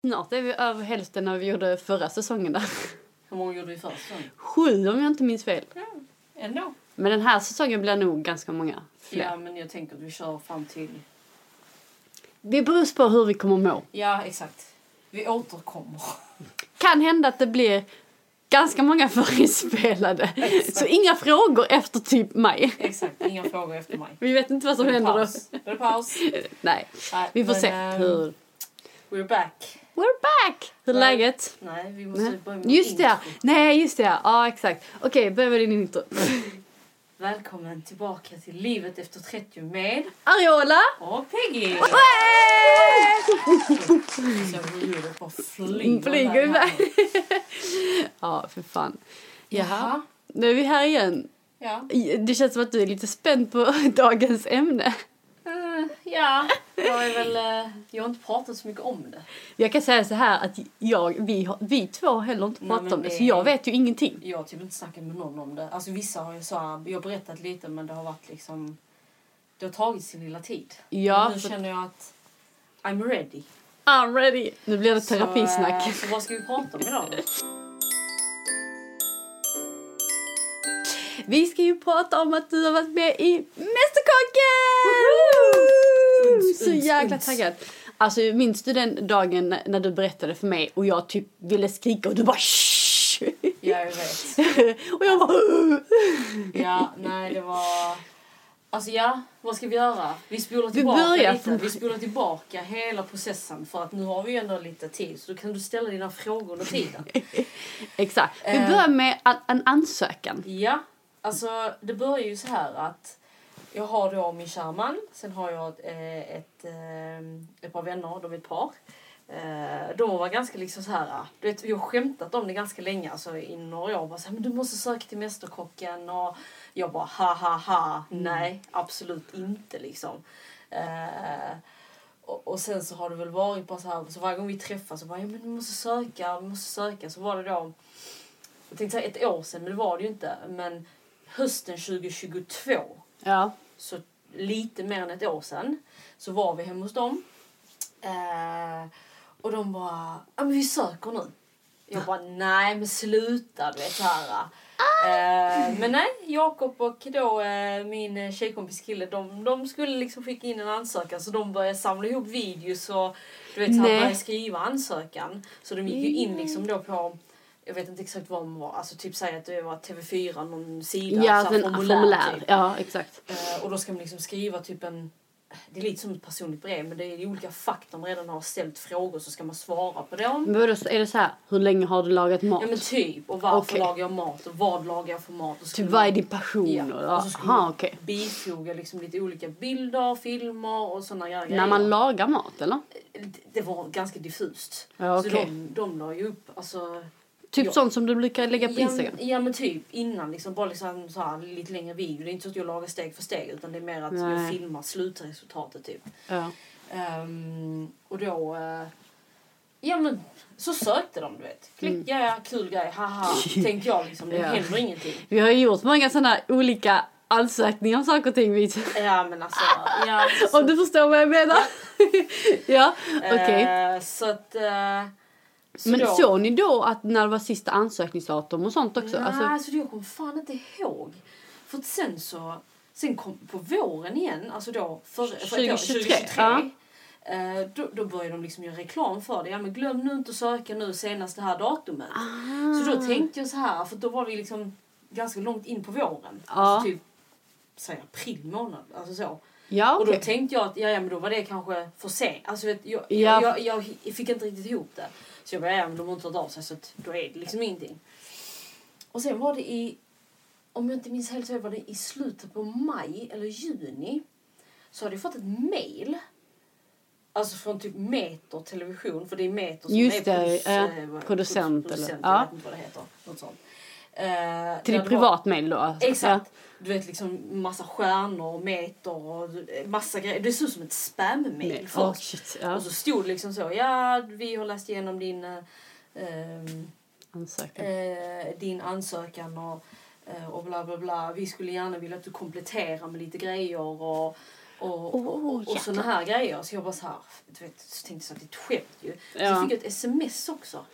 Snart är vi över hälften när vi gjorde förra säsongen där. Hur många gjorde vi först? säsongen? Sju om jag inte minns fel. Ja, ändå. Men den här säsongen blir nog ganska många fler. Ja, men jag tänker att vi kör fram till... Det beror på hur vi kommer må. Ja, exakt. Vi återkommer. Kan hända att det blir ganska många förinspelade. Exakt. Så inga frågor efter typ maj. Exakt, inga frågor efter mig. Vi vet inte vad som händer då. paus. Då är det paus. Nej, Nej, vi får men, se ehm, hur... We're back. We're back! Hur är Nej. läget? Nej, vi måste Nej. börja med Just det, intro. nej just det, ja exakt. Okej, börja med din intro. Välkommen tillbaka till Livet efter 30 med Ariola! och Peggy! Hey! Så ljudet bara flyger, Flyger iväg här. iväg. Ja, för fan. Jaha, Jaha. nu är vi här igen. Ja. Det känns som att du är lite spänd på dagens ämne. Eh, ja, jag är väl... eh, jag har inte pratat så mycket om det. Jag kan säga så här att jag, vi, har- vi två har heller inte Nej, pratat men om det, det- så jag vet ju ingenting. Jag har typ inte snackat med någon om det. Alltså vissa har ju så här, jag har berättat lite men det har varit liksom... Det har tagit sin lilla tid. Ja, Men nu för- känner jag att I'm ready. I'm ready! Nu blir det Så, terapisnack. eh, Så, vad ska vi prata om idag då? Vi ska ju prata om att du har varit med i Mästerkocken! Så jäkla taggad. Alltså minns du den dagen när- du berättade för mig och jag typ ville skrika och du bara Shh! Ja, jag vet. och jag bara Ja, nej det var... Alltså ja, vad ska vi göra? Vi spolar Vi tillbaka börjar lite. Vi spolar tillbaka hela processen för att nu har vi ju ändå lite tid så då kan du ställa dina frågor under tiden. Exakt. Vi Eh. börjar med en ansökan. Ja, alltså det börjar ju så här att jag har då min kära man, sen har jag ett, eh, ett, eh, ett par vänner, de är ett par. Eh, De var ganska liksom så här, du vet vi har skämtat om det ganska länge alltså i några år. Bara så här, men du måste söka till Mästerkocken och jag bara ha ha ha, nej absolut inte liksom. Och, och sen så har det väl varit bara så här, så varje gång vi träffas så bara ja men du måste söka, du måste söka. Så var det då jag tänkte säga ett år sedan, men det var det ju inte. Men hösten 2022, Ja. så lite mer än ett år sedan, så var vi hemma hos dem. Eh, och de bara, ja men vi söker nu. Jag bara, nej men sluta, du vet så här. Eh, men nej, Jakob och då eh, min tjejkompis kille, de, de skulle liksom skicka in en ansökan så de började samla ihop videos och du vet så här, började skriva ansökan. Så de gick ju in liksom då på jag vet inte exakt vad de var, alltså typ säga att det var TV4, någon sida, Ja, så här en formulär. typ. Ja, exakt. Eh, och då ska man liksom skriva typ en... Det är lite som ett personligt brev men det är i olika fack de redan har ställt frågor så ska man svara på dem. Men så är det så här, hur länge har du lagat mat? Ja men typ, och varför Okej. lagar jag mat och vad lagar jag för mat. Och så typ vad är man- din passion? Ja, Och, och så ska aha, man okej. bifoga liksom lite olika bilder, filmer och såna grejer. När man lagar mat eller? Det- Det var ganska diffust. Ja, Så okej. de, de la ju upp, alltså... Typ Ja. sånt som du brukar lägga på ja, Instagram? ja men typ innan liksom bara liksom så här, lite längre video. Det är inte så att jag lagar steg för steg utan det är mer att jag Nej. filmar slutresultatet typ. Ja. Ehm, och då... eh, ja men så sökte de du vet. Klick, Mm. ja, ja kul grej, haha. Tänkte jag liksom. Det Ja. händer ingenting. Vi har gjort många sådana olika ansökningar om saker och ting. Vi. Ja men alltså. Ja, så, Om du förstår vad jag menar. ja, okej. eh, så att... eh, så Men då, såg ni då att när det var sista ansökningsdatum och sånt också? Nej, Alltså, alltså, jag kommer fan inte ihåg. För sen så... Sen kom på våren igen, alltså då för, för ett år, 2023, 2023 ja. eh, då, då började de liksom göra reklam för det. Ja men glöm nu inte att söka nu senast det här datumet. Ah. Så då tänkte jag så här, för då var vi liksom ganska långt in på våren. Ja. Alltså typ, säg april månad. Alltså så. ja, Och då tänkte jag att ja, ja men då var det kanske för sent. Alltså vet, jag, Ja. jag, jag, jag fick inte riktigt ihop det. Så jag bara, ja men de har inte hört av sig så att då är det liksom ingenting. Och sen var det i, om jag inte minns helt fel, var det i slutet på maj eller juni. Så hade jag fått ett mail. Alltså från typ Meter Television, för det är Meter som Just är det, produc- eh, producent producent eller- jag ja. vet inte vad det heter. Något sånt. Eh, Till ditt det var- privat mail då? Exakt. Du vet liksom massa stjärnor och meter och massa grejer. Det såg ut som ett Ja. spam-mail. Oh, shit. Ja. Och så stod det liksom så. Ja, vi har läst igenom din, eh, ehm, Ansökan. eh, din ansökan och, eh, och bla bla bla. Vi skulle gärna vilja att du kompletterar med lite grejer och Och, Åh, och, och såna här grejer. Så jag bara så här, du vet, så tänkte jag att det är ett skämt ju. Ja. Så fick jag ett sms också.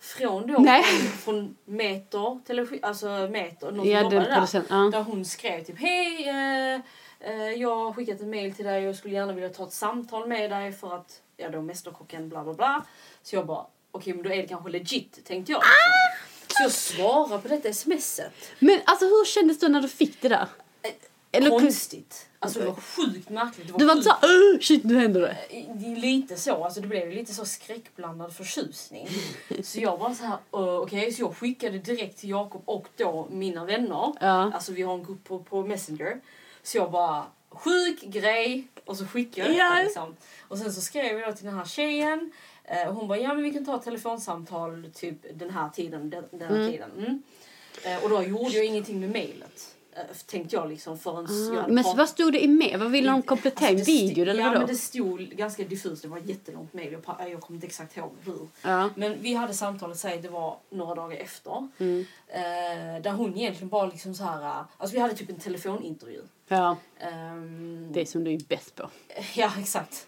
Från då, Nej. från, Meter, telefon, alltså Meter, någon Ja, som jobbade där. Ja. Där hon skrev typ hej eh, eh, jag har skickat ett mail till dig och skulle gärna vilja ta ett samtal med dig för att ja då mästerkocken bla bla bla. Så jag bara okej men då är det kanske legit tänkte jag. Liksom. Så jag svarar på detta smset. Men alltså hur kändes det när du fick det där? Eller- Konstigt. Alltså det var sjukt märkligt. Det var Du var inte såhär "Åh, shit nu händer det. det är lite så, alltså det blev lite så skräckblandad förtjusning. Så jag var så här, uh, okej, så jag skickade direkt till Jakob och då mina vänner. Ja. Alltså vi har en grupp på, på Messenger. Så jag bara, sjuk grej. Och så skickade jag Ja. detta liksom. Och sen så skrev jag till den här tjejen. Eh, och hon bara, ja men vi kan ta ett telefonsamtal typ den här tiden, den, den här Mm. tiden. Mm. Eh, och då gjorde jag ingenting med mailet. Eh, tänkte jag liksom förrän jag Ah, hade men vad stod det i med? Vad ville de komplettera? Alltså, video eller Ja vadå? men det stod ganska diffust, det var ett jättelångt mejl. Jag, jag kommer inte exakt ihåg hur. Ja. Men vi hade samtalet, säg det var några dagar efter. Mm. Eh, där hon egentligen bara liksom så här, eh, alltså vi hade typ en telefonintervju. ja, Ehm, det som du är bäst på. Ja exakt.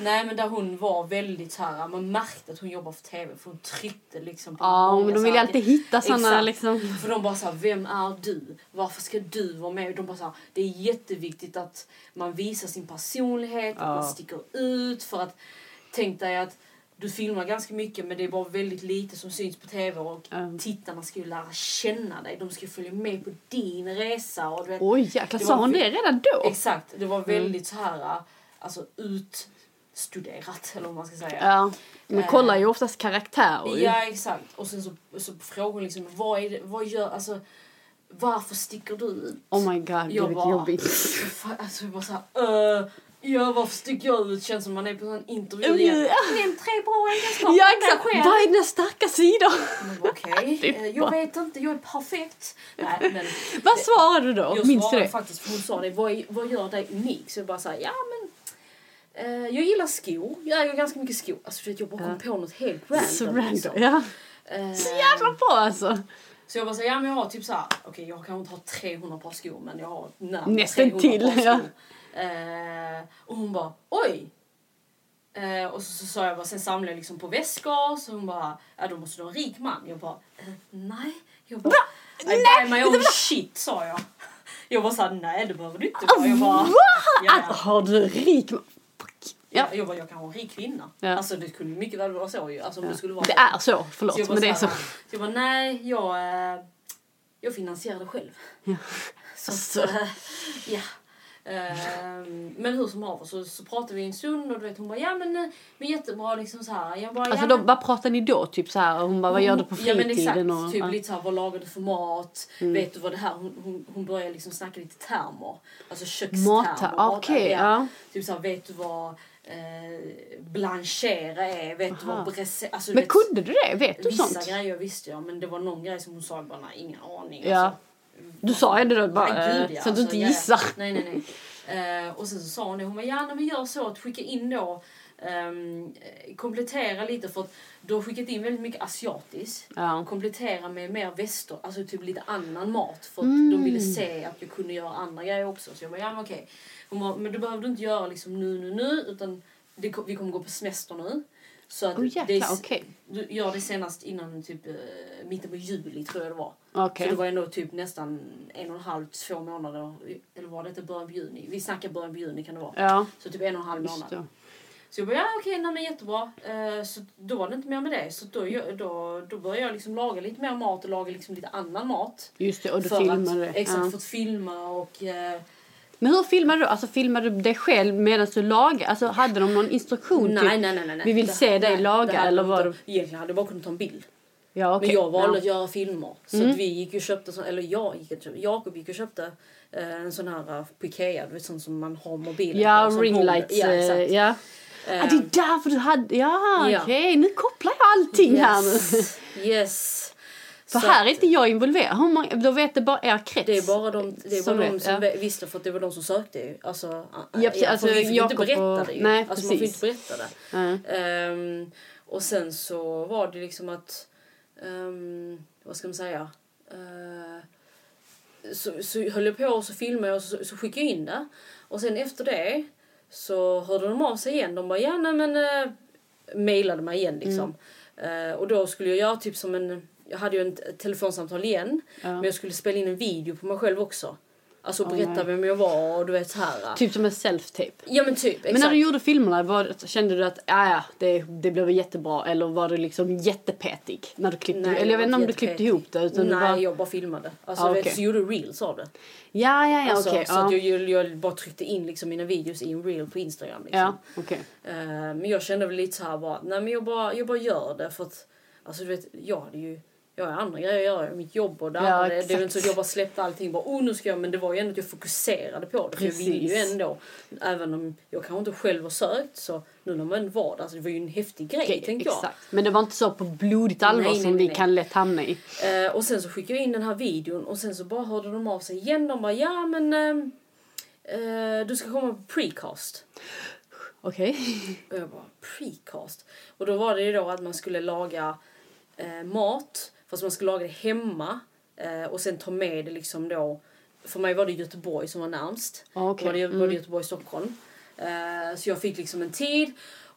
Nej men där hon var väldigt så här, man märkte att hon jobbar för tv för hon tryckte liksom på Ja, många men de vill ju alltid hitta Exakt. liksom. För de bara såhär, vem är du? Varför ska du vara med? De bara såhär, det är jätteviktigt att man visar sin personlighet, att Ja. man sticker ut. För att, tänk dig att du filmar ganska mycket men det är bara väldigt lite som syns på tv och Ja. tittarna ska ju lära känna dig. De ska följa med på din resa. Och du vet, Oj jäklar, sa hon det redan då? Exakt, det var Mm. väldigt så här alltså utstuderat eller vad man ska säga. Ja, man Eh. kollar ju oftast karaktärer. Ja exakt. Och sen så, så frågar liksom vad är det, vad gör, alltså varför sticker du ut? Oh my god, Jag bara- jobbigt. Alltså jag bara såhär, uh, ja varför sticker jag ut? Känns som man är på en intervju Ja. igen. Nämn tre bra egenskaper Ja exakt, vad är dina starka sidor? Okej, Fy eh, jag vet inte, jag är perfekt. Nej men Vad svarade du då? jag Minns du svarade det? faktiskt, hon sa det, vad, vad gör dig unik? Så jag bara såhär, ja men eh, jag gillar skor, jag äger ganska mycket skor. Alltså jag bara kom på något helt random. Så random. liksom. Ja. Eh, Så jävla bra alltså. Så jag bara säger, ja men jag har typ såhär, okej jag kanske inte har 300 par skor men jag har närmare Nästan 300 till, par ja. skor. Eh, och hon bara, oj! Eh, och så, sa jag bara, sen samlade jag liksom på väskor så hon bara, ja då måste du ha en rik man. Jag bara, eh, nej. Jag bara, I buy my own shit sa jag. Jag bara såhär, nej det behöver du inte vara. Jag bara, ja, Alltså, ja. har du rik ma- Fuck. Ja. Jag bara, jag kan vara en rik kvinna. Ja. Alltså det kunde mycket väl vara så ju. Alltså om det skulle vara Det så. är så, förlåt Så jag bara men det är så. här, så jag bara, nej, jag, eh, jag finansierar det själv. Så Alltså. att, eh, ja. Ehm, men hur som haver så, så pratade vi en stund och du vet hon bara, ja men, eh, men jättebra liksom så här. Jag bara, Alltså ja, då, vad pratar ni då? Typ så här, hon bara, vad gör du på Ja men exakt, fritiden? och, typ ja. lite såhär, vad lagar du för mat? Vet du vad det här, hon, hon, hon börjar liksom snacka lite termer. Alltså kökstermer. Okej, ja. Typ såhär, vet du vad eh, blanchera är? Vet du Aha. vad bresse... Alltså, du Men vet, kunde du det? Vet du Vissa sånt? grejer visste jag men det var någon grej som hon sa bara nej ingen aning. Ja. Alltså, Du sa ju det då bara, Nej, gud, eh, ja. så att du Alltså, inte gissar. Nej, nej, nej. Eh, och sen så sa hon det, hon bara, ja men gör så att skicka in då, eh, komplettera lite för att du har skickat in väldigt mycket asiatiskt. Ja. Komplettera med mer väster, alltså typ lite annan mat för att Mm. de ville se att jag kunde göra andra grejer också. Så jag bara, ja men okej. Bara, men det behöver du inte göra liksom nu, nu, nu utan det, vi kommer gå på semester nu. Så att det är jäklar, s- okej. du gör det senast innan typ eh, mitten på juli tror jag det var. Okej. Så det var ändå typ nästan en och en halv, två månader. Eller var det inte början på juni? Vi snackar början på juni kan det vara. Ja, Så typ en och en halv månad. Så jag bara, ja okej, nej men jättebra. Eh, så då var det inte mer med det. Så då, då, då började jag liksom laga lite mer mat och laga liksom lite annan mat. Just det, och du filmade det. att, Exakt, Ja. för att filma och... eh, Men hur filmade du? Alltså filmade du dig själv medan du lagade? Alltså hade de någon instruktion? nej, typ? nej, nej, nej. Vi vill Det- se dig nej, laga, eller var. Egentligen hade jag bara kunnat ta en bild. Ja, okej. Men jag valde ja. Mm. att göra filmer. Så att vi gick och köpte, eller jag gick och köpte, Jakob gick och köpte eh, en sån här uh, på Ikea, du vet sån som man har mobilen Ja, håller- Ja, eh, exakt. Ja, Eh, ah, det är därför du hade... Ja, Ja. okej. Nu kopplar jag allting här nu. yes, yes. För Så här är inte jag involverad. Hur många, då vet det bara er krets. Det är bara de, det är som bara de som ja. visste för att det var de som sökte ju. Alltså, Ja, för Alltså, vi fick inte berätta och- det ju. nej, alltså, man fick inte berätta det. Ja. Ehm, och sen så var det liksom att, ehm, vad ska man säga? Eh, så, så höll jag på och så filmade jag och så, så skickade jag in det. Och sen efter det så hörde de av sig igen. De bara, ja nej men... Uh, mailade mig igen liksom. Mm. Eh, och då skulle jag göra typ som en... Jag hade ju ett telefonsamtal igen. Ja. Men jag skulle spela in en video på mig själv också. Alltså berätta nej. vem jag var och du vet så här. Typ som en self-tape. Ja men typ, exakt. Men när du gjorde filmerna, var, kände du att ja, ja, det, det blev jättebra? Eller var du liksom jättepetig när du klippte? Nej, eller jag vet inte om du klippte ihop det. Utan Nej, bara, jag bara filmade. Alltså, Ah, vet, okej. så gjorde reels av det. ja, ja, ja, Alltså, okej. så att jag, jag, jag bara tryckte in liksom mina videos i en reel på Instagram. Liksom. ja, okej. Eh, men jag kände väl lite så här bara, nej men jag bara, jag bara gör det för att, alltså du vet, jag hade ju, jag har andra grejer att göra, mitt jobb och det Ja, andra. Det, är inte så att jag bara släppte allting bara, oh nu ska jag, men det var ju ändå att jag fokuserade på det. För jag ville ju ändå, även om jag kanske inte själv har sökt så nu när man var där, alltså det var ju en häftig grej Okej, tänkte jag. Exakt. Men det var inte så på blodigt allvar Nej, nej, som vi nej. kan lätt hamna i. Eh, och sen så skickade jag in den här videon och sen så bara hörde de av sig igen. De bara, ja men ehm, eh, du ska komma på precast. Okej. Och jag bara, precast? Och då var det ju då att man skulle laga eh, mat, fast man skulle laga det hemma eh, och sen ta med det liksom då. För mig var det Göteborg som var närmst. Ah, okej. Var, det, var Mm. det Göteborg, Stockholm. Eh, så jag fick liksom en tid.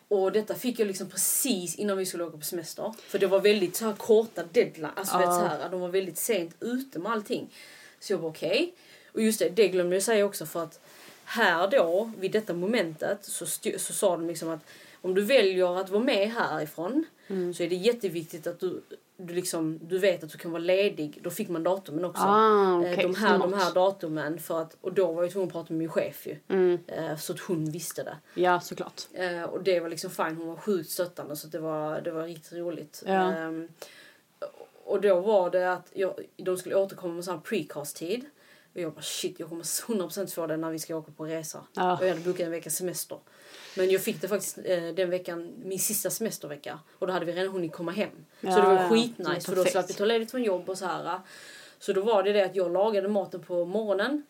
Och detta fick jag liksom precis innan vi skulle åka på semester. För det var väldigt så här korta deadline. Alltså vet, Ja. så här, de var väldigt sent ute med allting. Så jag var okej. Och just det, det glömde jag säga också för att här då, vid detta momentet, så, så sa de liksom att om du väljer att vara med härifrån Mm. så är det jätteviktigt att du, du, liksom, du vet att du kan vara ledig. Då fick man datumen också. Ah, Eh, okej. de, här, de här datumen. För att, och då var jag tvungen att prata med min chef ju. Mm. Eh, så att hon visste det. Ja, såklart. Eh, och det var liksom fine. Hon var sjukt stöttande så det var, det var riktigt roligt. Ja. Ehm, och då var det att jag, de skulle återkomma med sån här precast-tid. Och jag bara shit, jag kommer 100% få det när vi ska åka på resa. Ja. Och jag hade bokat en veckas semester. Men jag fick det faktiskt eh, den veckan, min sista semestervecka. Och då hade vi redan hunnit komma hem. så Ja, det var ja. skitnice för då slapp vi ta ledigt från jobb och så här. Så då var det det att jag lagade maten på morgonen.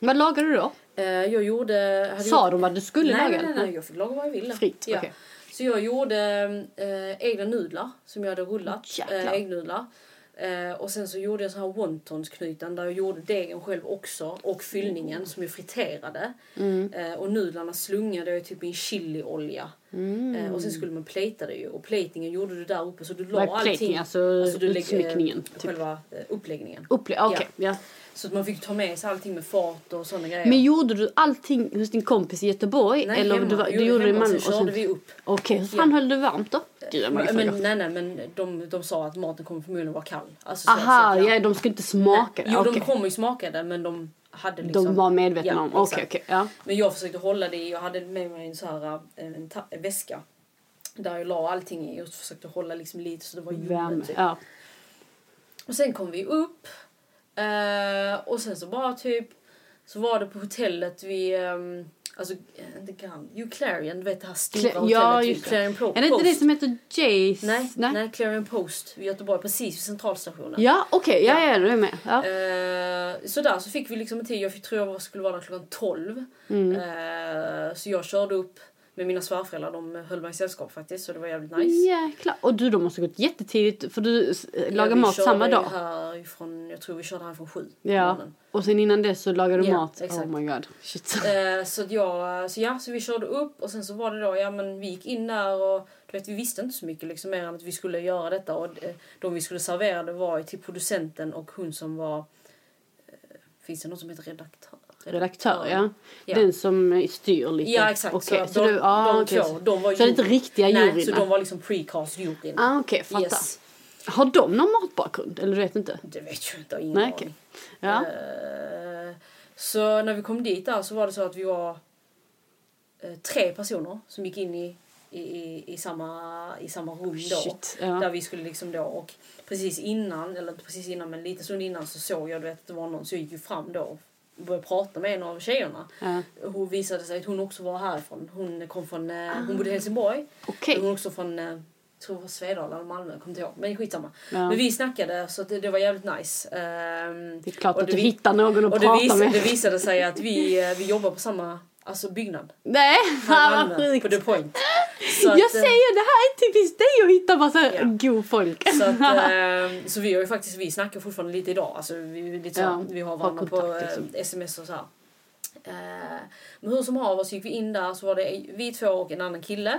Vad lagade du då? Eh, jag gjorde... Sa gjort, de vad du skulle nej, laga? Nej, nej, nej, jag fick laga vad jag ville. Fritt, Ja. okej. Så jag gjorde eh, egna nudlar som jag hade rullat. Jäklar. Eh, äggnudlar. Eh, och sen så gjorde jag så här wontonsknytan där jag gjorde degen själv också och fyllningen som jag friterade. Mm. Eh, och nudlarna slungade jag typ i en chiliolja. Mm. Eh, och sen skulle man plata det ju. Och platingen gjorde du där uppe så du la allting. plating? Alltså, du lägger, utsmyckningen? Eh, typ. Själva eh, uppläggningen. Upple- Okej, ja. Så att man fick ta med sig allting med fat och sådana grejer. Men gjorde du allting hos din kompis i Göteborg? Nej, eller hemma. du, var- du gjorde det i Malmö? Sen och körde sen- vi upp. Okej, hur fan Ja. höll du varmt då? Gud, Men, men, nej, nej, men de, de sa att maten kommer förmodligen vara kall. Alltså, så- Aha, ja, de ska inte smaka Nej. Jo, Okej. de kommer ju smaka det, men de hade liksom... De var medvetna Ja, om. Okej, exakt. okej. Ja. Men jag försökte hålla det i, jag hade med mig en så här en, ta- en väska. Där jag la allting i och försökte hålla liksom lite så det var ljummet. Typ. Ja. Och sen kom vi upp. Eh, och sen så bara typ så var det på hotellet vi ehm, Alltså, eh, inte Grand, ju Clarion, du vet det här stora Cla- hotellet ja, vid just. Clarion Pro- Är det inte det som heter Jace? Nej, nej. Clarion Post vid Göteborg, precis vid centralstationen. Ja, okej. Ja, Ja. ja, du är med. Ja. Eh, så där så fick vi liksom en tid, jag fick- tror jag skulle vara där klockan 12. Mm. Eh, så jag körde upp med mina svärföräldrar, de höll mig i sällskap faktiskt så det var jävligt nice. Jäklar. Och du, de måste gått jättetidigt för du s- lagar Ja, mat samma dag. Härifrån, jag tror vi körde här från sju. Ja. Och sen innan dess så lagar du Ja, mat. exakt. Oh my god. Shit. Eh, så, jag, så ja, så vi körde upp och sen så var det då, ja men vi gick in där och du vet, vi visste inte så mycket liksom mer än att vi skulle göra detta och eh, de vi skulle servera det var till producenten och hon som var, eh, finns det något som heter redaktör? Redaktör, ja. Ja. Den som styr lite. Ja exakt, Okej, så, så, de, du, ah, de okej. två, de var Så det är inte riktiga Nej, juryn? så de var liksom precast juryn. Ah, okej, fattar. Yes. Har de någon matbakgrund? Eller du vet inte? Det vet jag inte, ingen Nej, okej. Ja. Eh, så när vi kom dit där så var det så att vi var eh, tre personer som gick in i, i, i, i, samma, i samma rum då. Shit. Ja. Där vi skulle liksom då och precis innan, eller inte precis innan men lite stund innan så såg jag du vet, att det var någon så jag gick ju fram då började prata med en av tjejerna. Ja. Hon visade sig att hon också var härifrån. Hon kom från, eh, hon bodde i Helsingborg. Okej. Hon är också från, eh, jag tror det var Svedala eller Malmö, kommer inte ihåg. Men skitsamma. Ja. Men vi snackade så det, det var jävligt nice. Ehm, Det är klart och att du vi- hittar någon att prata vis, med. det visade sig att vi, eh, vi jobbar på samma alltså byggnad. Nej, i vad sjukt. På The Point. Så Jag att, säger det här är typiskt dig att hitta massa Ja. god folk. Så, att, eh, så vi har ju faktiskt, vi snackar fortfarande lite idag. Alltså vi, lite så, Ja, vi har har varandra på kontakt, eh, liksom. sms och så här. Eh, men hur som haver så gick vi in där så var det vi två och en annan kille.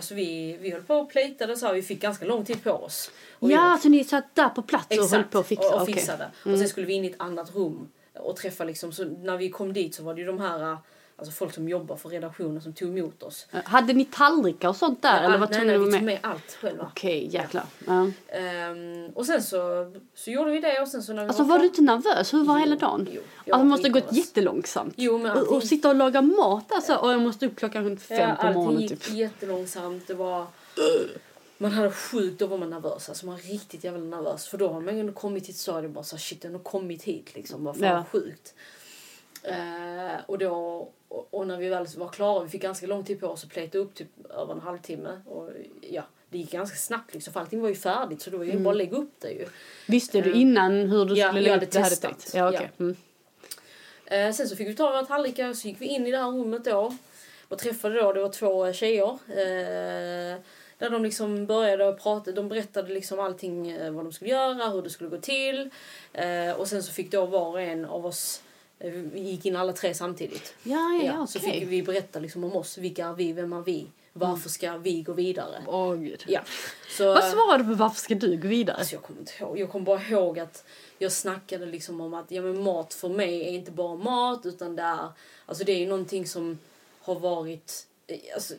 Så vi, vi höll på och plejtade så här, vi fick ganska lång tid på oss. Och Ja, så ni satt där på plats och höll på att fixa? och, och fixade. Och sen skulle vi in i ett annat rum och träffa liksom, så när vi kom dit så var det ju de här, alltså folk som jobbar för redaktionen som tog emot oss. Hade ni tallrikar och sånt där? eller var nej, tvungna nej, vi tog med? allt själva. Okej, jäklar. Ja. Ehm, och sen så, så gjorde vi det och sen så när vi Alltså var klara- du inte nervös? Hur var Jo, hela dagen? jo, alltså, var det måste ha gått jättelångsamt. Jo, men och, och allting- sitta och laga mat alltså. Och jag måste upp klockan fem Ja, på allting morgonen gick typ. jättelångsamt. Det var... Man hade sjukt, då var man nervös. Alltså man var riktigt jävla nervös. För då har man ju kommit till ett stadium bara shit jag har kommit hit liksom. Vad fan Ja. sjukt. Eh, och då, och, och när vi väl var klara, vi fick ganska lång tid på oss att pleta upp typ över en halvtimme. Och ja, det gick ganska snabbt liksom. För allting var ju färdigt så då var ju bara att lägga upp det ju. Visste du innan hur du Ja, skulle lägga upp det? Hade tänkt? Ja, okej. Ja. Mm. Eh, sen så fick vi ta våra tallrikar så gick vi in i det här rummet då. Och träffade då, det var två tjejer. Eh, där de liksom började prata, de berättade liksom allting eh, vad de skulle göra, hur det skulle gå till. Eh, och sen så fick då var och en av oss, eh, vi gick in alla tre samtidigt. Ja, ja, ja, Så okej. fick vi berätta liksom om oss, vilka är vi, vem är vi, varför ska vi gå vidare? Åh gud. Ja. Så, Vad svarade du på varför ska du gå vidare? Alltså jag kommer inte ihåg. Jag kommer bara ihåg att jag snackade liksom om att ja, men mat för mig är inte bara mat utan det är, alltså det är ju någonting som har varit Alltså,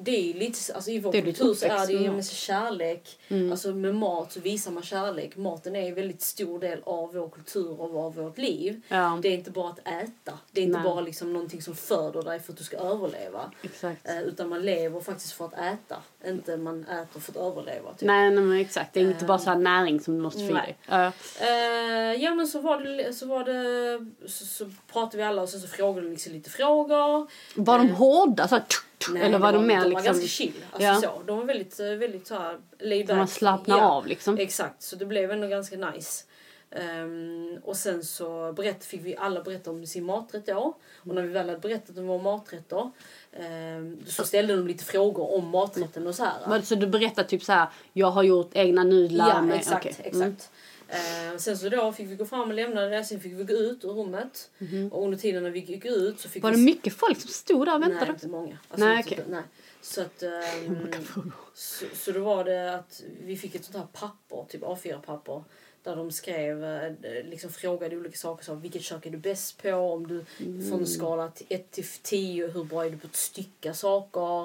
det är lite, alltså i vår Det kultur så är det ju med kärlek. Mm. Alltså med mat så visar man kärlek. Maten är en väldigt stor del av vår kultur och av vårt liv. Ja, Det är inte bara att äta. Det är inte Nej. bara liksom någonting som föder dig för att du ska överleva. exakt. Eh, utan man lever faktiskt för att äta. Inte man äter för att överleva. Typ. Nej, nej, men exakt. Det är inte bara så här näring som du måste få i dig. Ja. Eh, ja men så var det, så var det, så, så pratade vi alla och sen så frågade de liksom lite frågor. Var de Eh, hårda? Så här, tsk, tsk, Nej, eller var de de mer de var liksom... ganska chill. Alltså Ja. så. De var väldigt, eh, väldigt så här laid Så man back. slappnar Ja, av liksom? Exakt, så det blev ändå ganska nice. Ehm, och sen så berätt, fick vi alla berätta om sin maträtt då. Och när vi väl hade berättat om vår maträtt då, ehm, så ställde de lite frågor om maträtten och så här. Det Så du berättar typ så här, jag har gjort egna nudlar Ja, med... exakt. okej. exakt. Mm. Eh, sen så då fick vi gå fram och lämna det, sen fick vi gå ut ur rummet. Och under tiden när vi gick ut så fick. Var vi... det mycket folk som stod där och Nej, väntade? inte många. Alltså, Nej, inte- nej. Så att... ehm, så, så då var det att vi fick ett sånt här papper, typ A4-papper. Där de skrev, eh, liksom frågade olika saker. Så, vilket kök är du bäst på? Om du, Mm. Från en skala till 1 till 10, hur bra är du på att stycka saker?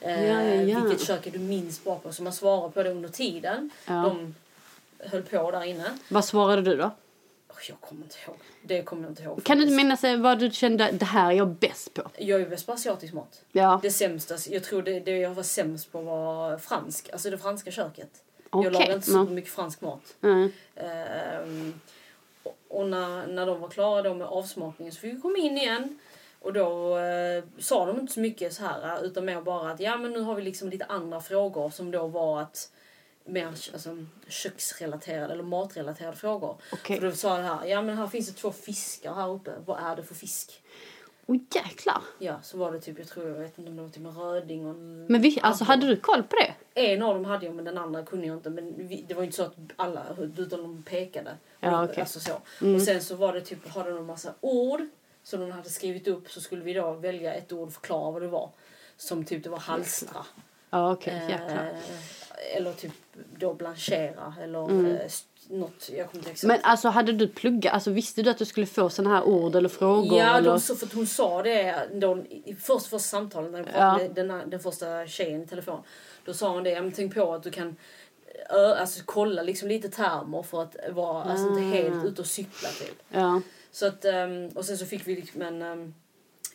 Eh, Ja, ja, ja. Vilket kök är du minst bra på? Så man svarar på det under tiden. Ja. De höll på där inne. Vad svarade du då? Jag kommer inte ihåg. Det kommer jag inte ihåg. Kan du inte minnas eh, vad du kände, det här är jag bäst på? Jag är bäst på asiatisk mat. Ja, Det sämsta, jag tror det, det jag var sämst på var fransk. Alltså det franska köket. Okej, Jag lagar inte så mycket fransk mat. mm. Ehm, och när, när de var klara då med avsmakningen så fick vi komma in igen. Och då eh, sa de inte så mycket så här utan mer bara att ja men nu har vi liksom lite andra frågor som då var att mer alltså, köksrelaterade eller matrelaterade frågor. Okej. För då sa det här, ja men här finns det två fiskar här uppe. Vad är det för fisk? Åh jäklar. Ja, så var det typ, jag tror, jag vet inte om det var typ en röding och en... Men vi, alltså, hade du koll på det? En av dem hade jag men den andra kunde jag inte. Men vi, det var inte så att alla, utan de pekade. Ja, okej. Alltså så. Mm. Och sen så var det typ, hade de en massa ord som de hade skrivit upp så skulle vi då välja ett ord och förklara vad det var. Som typ det var halstra. Ja okej, jäklar. Eh, eller typ då blanchera eller Mm. Något, jag kommer inte exakt. Men alltså hade du pluggat, alltså visste du att du skulle få såna här ord eller frågor? Ja, eller? de, så, för hon sa det då, i först, första samtalet när jag pratade Ja. den, här- den första tjejen i telefon. Då sa hon det, ja, men tänk på att du kan ö, alltså, kolla liksom lite termer för att vara alltså, inte Ah. helt ute och cykla typ. Ja. Så att, ehm, och sen så fick vi liksom en, ehm,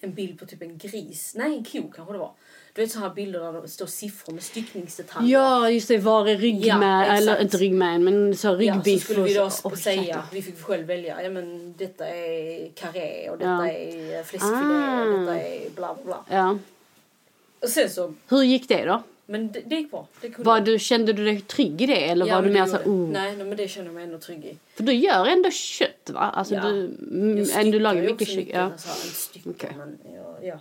en bild på typ en gris, nej en ko kanske det var. Du vet så här bilder där det står siffror med styckningsdetaljer. ja, just det. Var är ryggmärg? Ja, eller inte ryggmärg, men så Ja, ryggbiff. så skulle vi då och Åh, säga, vi fick själv välja, ja men detta är karré och detta Ja. är fläskfilé Ah. och detta är bla bla bla. Ja. Och sen så, Hur gick det då? men det, det gick bra. Det kunde Var du, kände du dig trygg i det? Eller Ja, var du mer så oh? Nej, nej, men det känner jag mig ändå trygg i. För du gör ändå kött va? Alltså Ja. du, mm, du lagar mycket kött. Ja. Alltså, en stycke, Okej. men, ja, ja.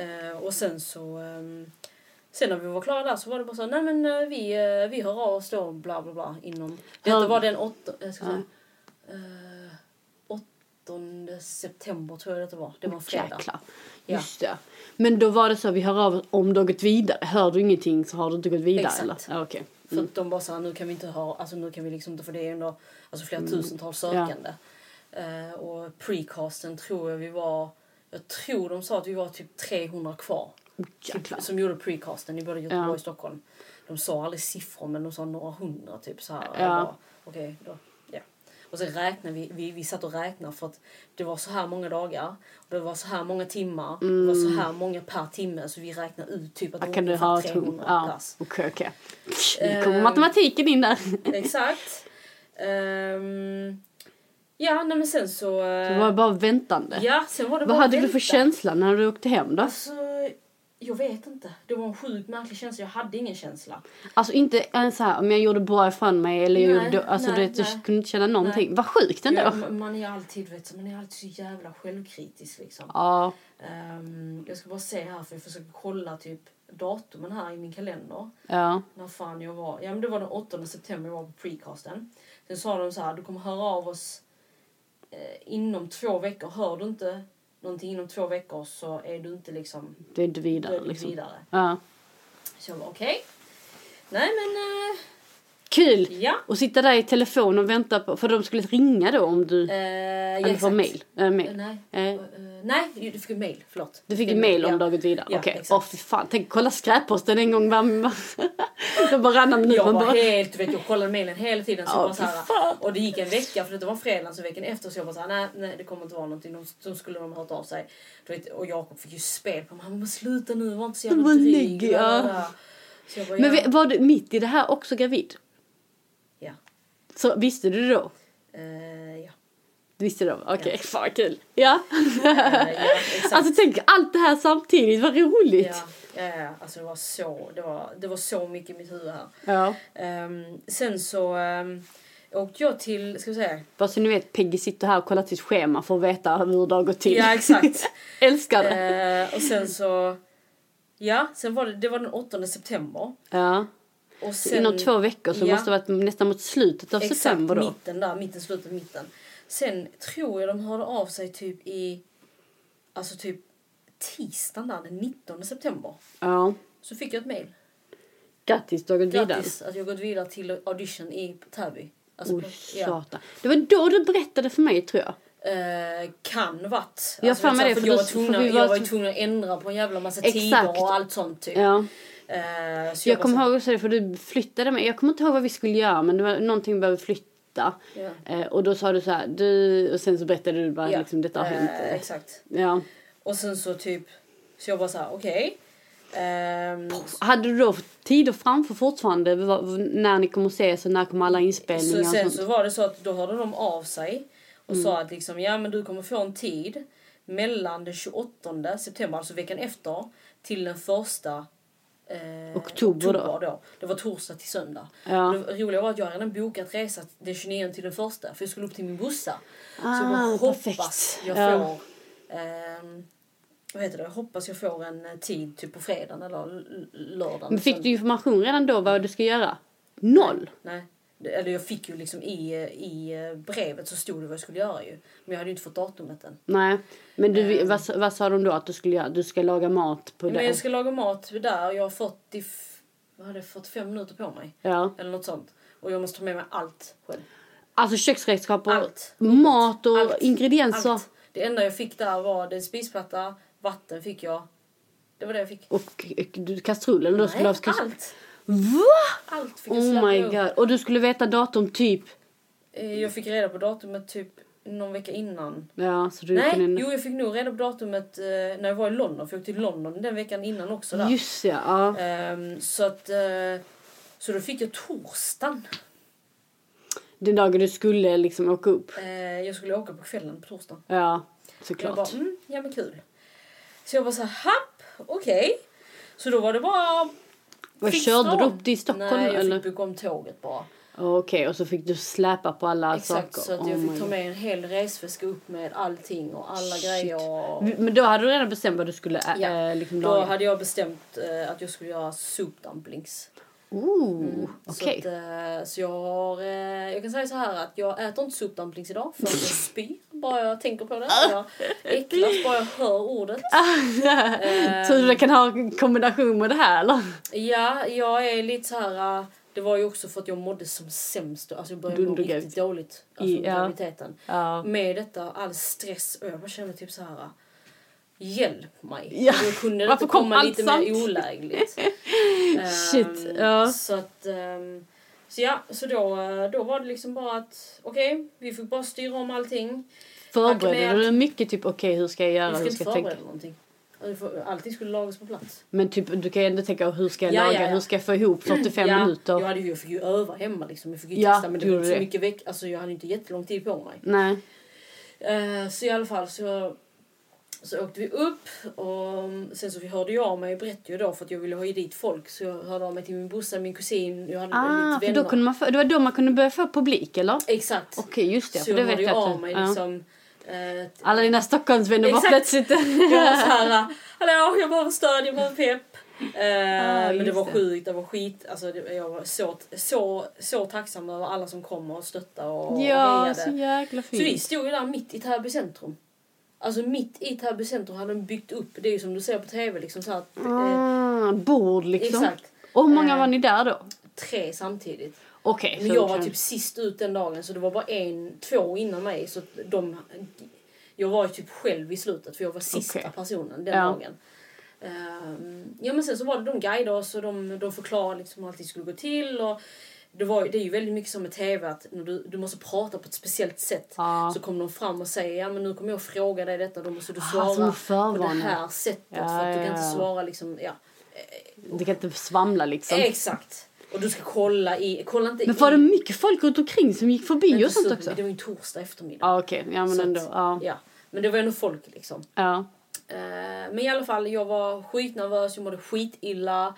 Eh, och sen så... ehm, sen när vi var klara där så var det bara så nej men eh, vi, eh, vi hör av oss då bla bla bla inom... Detta Hör- var den åtta... Jag ska Ja. säga, eh, åt, 19 september tror jag det var. Det var en fredag. Jäklar. Ja. Just det. Men då var det så, vi hör av oss om du har gått vidare. Hör du ingenting så har du inte gått vidare Exakt. eller? Ja, okej. För att de bara sa nu kan vi inte ha, alltså nu kan vi liksom inte för det är ändå alltså flera tusentals sökande. Eh, och precasten tror jag vi var, jag tror de sa att vi var typ 300 kvar. Jäklar. Typ, som gjorde precasten i både Göteborg och Stockholm. De sa aldrig siffror men de sa några hundra typ så här. Ja. Okej då. Ja. Och sen räknade vi, vi, vi satt och räknade för att det var så här många dagar. Och det var så här många timmar. Det var så här många per timme. Så vi räknade ut typ att det var ungefär ha ett 300 Ja, pass. okej, okej. Nu kommer Ehm. matematiken in där. Exakt. Ehm, ja, nej men sen så... Det var bara väntande. Ja, sen var det Vad bara hade du vänta. för känsla när du åkte hem då? Alltså, jag vet inte. Det var en sjukt märklig känsla. Jag hade ingen känsla. Alltså inte ens så här om jag gjorde bra ifrån mig eller Nej, gjorde, alltså nej, du, du nej. kunde inte känna någonting. Vad sjukt ändå. Jag, man är alltid, vet, du, man är alltid så jävla självkritisk liksom. Ja, Ehm, jag ska bara se här för jag försöker kolla typ datumen här i min kalender. ja. När fan jag var. Ja men det var den 8 september jag var på precasten. Sen sa de så här, du kommer höra av oss inom två veckor. Hör du inte någonting inom två veckor så är du inte liksom Det är inte är vidare du liksom. vidare. Ja. Så jag var okej. Nej men eh, Kul! ja. Och sitta där i telefon och vänta på, för de skulle ringa då om du, Eh, ja, eller få exakt. mail. Äh, mail. Nej. Eh, Eh, nej, du fick mail. Förlåt. du fick ett mail om ja. gått vidare? Ja, Okej. exakt. Åh fy fan, tänk kolla skräpposten en gång var, var varannan minut. Jag var bara, helt, du vet, jag kollade mailen hela tiden. Så bara så här, och det gick en vecka, för det var fredagen, så veckan efter så jag bara så här, nej, nej det kommer inte vara någonting. De, de skulle de ha hört av sig. Du vet, och Jakob fick ju spel på mig. Han bara, "Men sluta nu, var inte så jävla dryg. lägger jag? la, la, la." Så jag bara, Men var du mitt i det här också gravid? Ja. Så visste du det då? Eh, ja. Du visste det då? Okej, fan vad kul. Ja. Eh, ja, alltså tänk allt det här samtidigt, vad roligt. ja, ja, ja, alltså det var så, det var, det var så mycket i mitt huvud här. Ja. Ehm, sen så um, åkte jag till, ska vi säga, Bara så ni vet, Peggy sitter här och kollar sitt schema för att veta hur det har gått till. ja exakt. Älskar det. Eh, och sen så, ja, sen var det, det var den 8 september. Ja. Och sen, inom två veckor så ja. måste det varit nästan mot slutet av Exakt, september då. mitten där, mitten, slutet, mitten. Sen tror jag de hörde av sig typ i, alltså typ tisdagen där, den 19 september. Ja. Så fick jag ett mail. Grattis, du har gått vidare. Grattis att jag gått vidare till audition i Täby. Alltså, på- ja. Det var då du berättade för mig tror jag. Eh, kan varit. Jag har för mig det, för för jag, du- var tvungen, för vi var jag var tvungen att ändra på en jävla massa Exakt. tider och allt sånt typ. Ja. Eh, så Jag bara kommer så- ihåg också det, för du flyttade mig. Jag kommer inte ihåg vad vi skulle göra men det var någonting vi behövde flytta. Eh, och då sa du så här, du, och sen så berättade du bara Ja, liksom detta har eh, hänt. Exakt. Ja. Och sen så typ, så jag bara så här, okej. Ehm, Hade du då tider framför fortfarande? När ni kommer att ses och när kommer alla så inspelningar och sen så var det så att då hörde de av sig och Mm. sa att liksom, ja men du kommer få en tid mellan den 28 september, alltså veckan efter, till den första eh, Oktober då. då. Det var torsdag till söndag. Ja. Det roliga var att jag redan bokat resa den 29 till den första för jag skulle upp till min så Ah, jag bara hoppas perfekt. jag Ja. får ehm, vad heter det? Jag hoppas jag får en eh, tid typ på fredagen eller lördagen. Men fick du information redan då vad du ska göra? Noll? Nej. Det- Eller jag fick ju liksom i, i brevet så stod det vad jag skulle göra ju. Men jag hade ju inte fått datumet än. Nej. Men du, vad, vad sa de då att du skulle göra? Du ska laga mat på Men det? jag ska laga mat där. Jag har fått i, f- vad hade jag fått fem minuter på mig. Ja. Eller något sånt. Och jag måste ta med mig allt själv. Alltså köksredskap och Allt. mat och Allt. ingredienser. Allt. Det enda jag fick där var det spisplatta, vatten fick jag. Det var det jag fick. Och och du, kastrull eller du skulle Nej, allt. Va? Allt fick jag Oh my god. Och du skulle veta datum typ? Eh, Jag fick reda på datumet typ någon vecka innan. Ja, så du Nej, kunde... jo jag fick nog reda på datumet eh, när jag var i London. För jag åkte till London den veckan innan också där. Just ja. ja. Ehm, så att... eh, så då fick jag torsdagen. Den dagen du skulle liksom åka upp. Eh, jag skulle åka på kvällen på torsdagen. Ja, Jag såklart. bara, mm, ja men kul. Så jag var så här, happ, okej. Så då var det bara... Vad körde du upp till Stockholm Nej, jag eller? fick boka om tåget bara. Okej, och så fick du släpa på alla Exakt, saker. så att Oh jag my fick ta God. med en hel resväska upp med allting och alla Shit. grejer. Och... Men då hade du redan bestämt vad du skulle ä- Ja, äh, liksom Då laga? hade jag bestämt eh, att jag skulle göra soup dumplings. Ooh, okej. Så, att, eh, så jag har, eh, jag kan säga så här att jag äter inte suppdumplings idag för att jag spyr bara jag tänker på det. Jag äcklas bara jag hör ordet. Eh, Så du kan ha en kombination med det här eller? Ja, jag är lite så här. äh, Det var ju också för att jag mådde som sämst. Alltså jag började må Dundergravid. riktigt dåligt. Alltså ja. graviditeten. Med detta, all stress och jag bara kände typ så här. Hjälp mig. Ja, Då kunde det varför inte kom komma lite sånt? mer olägligt. Shit, Ehm, ja. Så att... ehm, så ja, så då, då var det liksom bara att okej, vi fick bara styra om allting. Förberedde du mycket typ okej hur ska jag göra, ska hur inte ska jag tänka? någonting. Allting skulle lagas på plats. Men typ du kan ju ändå tänka hur ska jag Ja, laga, ja, ja. hur ska jag få ihop 45 ja, minuter? Jag, hade ju, jag fick ju öva hemma liksom. Jag fick ju testa men det var inte så mycket veck. Alltså jag hade inte jättelång tid på mig. Nej. Eh, så i alla fall så, så åkte vi upp och sen så hörde jag av mig och berättade ju då för att jag ville ha dit folk. Så jag hörde av mig till min brorsa, min kusin, jag hade Ah, lite för vänner. då kunde man få, det var då man kunde börja få publik eller? Exakt. Okej just det, så för jag det hörde vet ju jag av att- mig ja. liksom. eh, Alla dina Stockholmsvänner var plötsligt... Jag var såhär, hallå jag behöver stöd, jag behöver pepp. Eh, men det var det. sjukt, det var skit. Alltså, det, jag var så, så, så tacksam över alla som kom och stöttade och Ja, hejade. så jäkla Så vi fint. stod ju där mitt i Täby centrum. Alltså mitt i Täby centrum hade de byggt upp, det är ju som du ser på TV liksom så att, eh, Ah, bord liksom. Exakt. Och hur många Eh, var ni där då? tre samtidigt. Okej. Men så jag var typ sist ut den dagen så det var bara en, två innan mig så de... Jag var ju typ själv i slutet för jag var sista Okej. personen den Ja. dagen. Ehm, ja men sen så var det de guidade oss och de, de förklarade liksom hur allting skulle gå till och det, var, det är ju väldigt mycket som med TV att när du, du måste prata på ett speciellt sätt. Ja. Så kommer de fram och säger ja men nu kommer jag fråga dig detta då måste du Ah, svara en på det här sättet Ja, för att du kan inte svara liksom ja. Du kan inte svamla liksom. Exakt. Och du ska kolla i, kolla inte Men var det mycket folk runt omkring som gick förbi och sånt så- också? Det var ju en torsdag eftermiddag. Ja okej, ja men Så ändå. Ja. Ja, men det var ändå folk liksom. ja. Eh, men i alla fall, jag var skitnervös, jag mådde skitilla.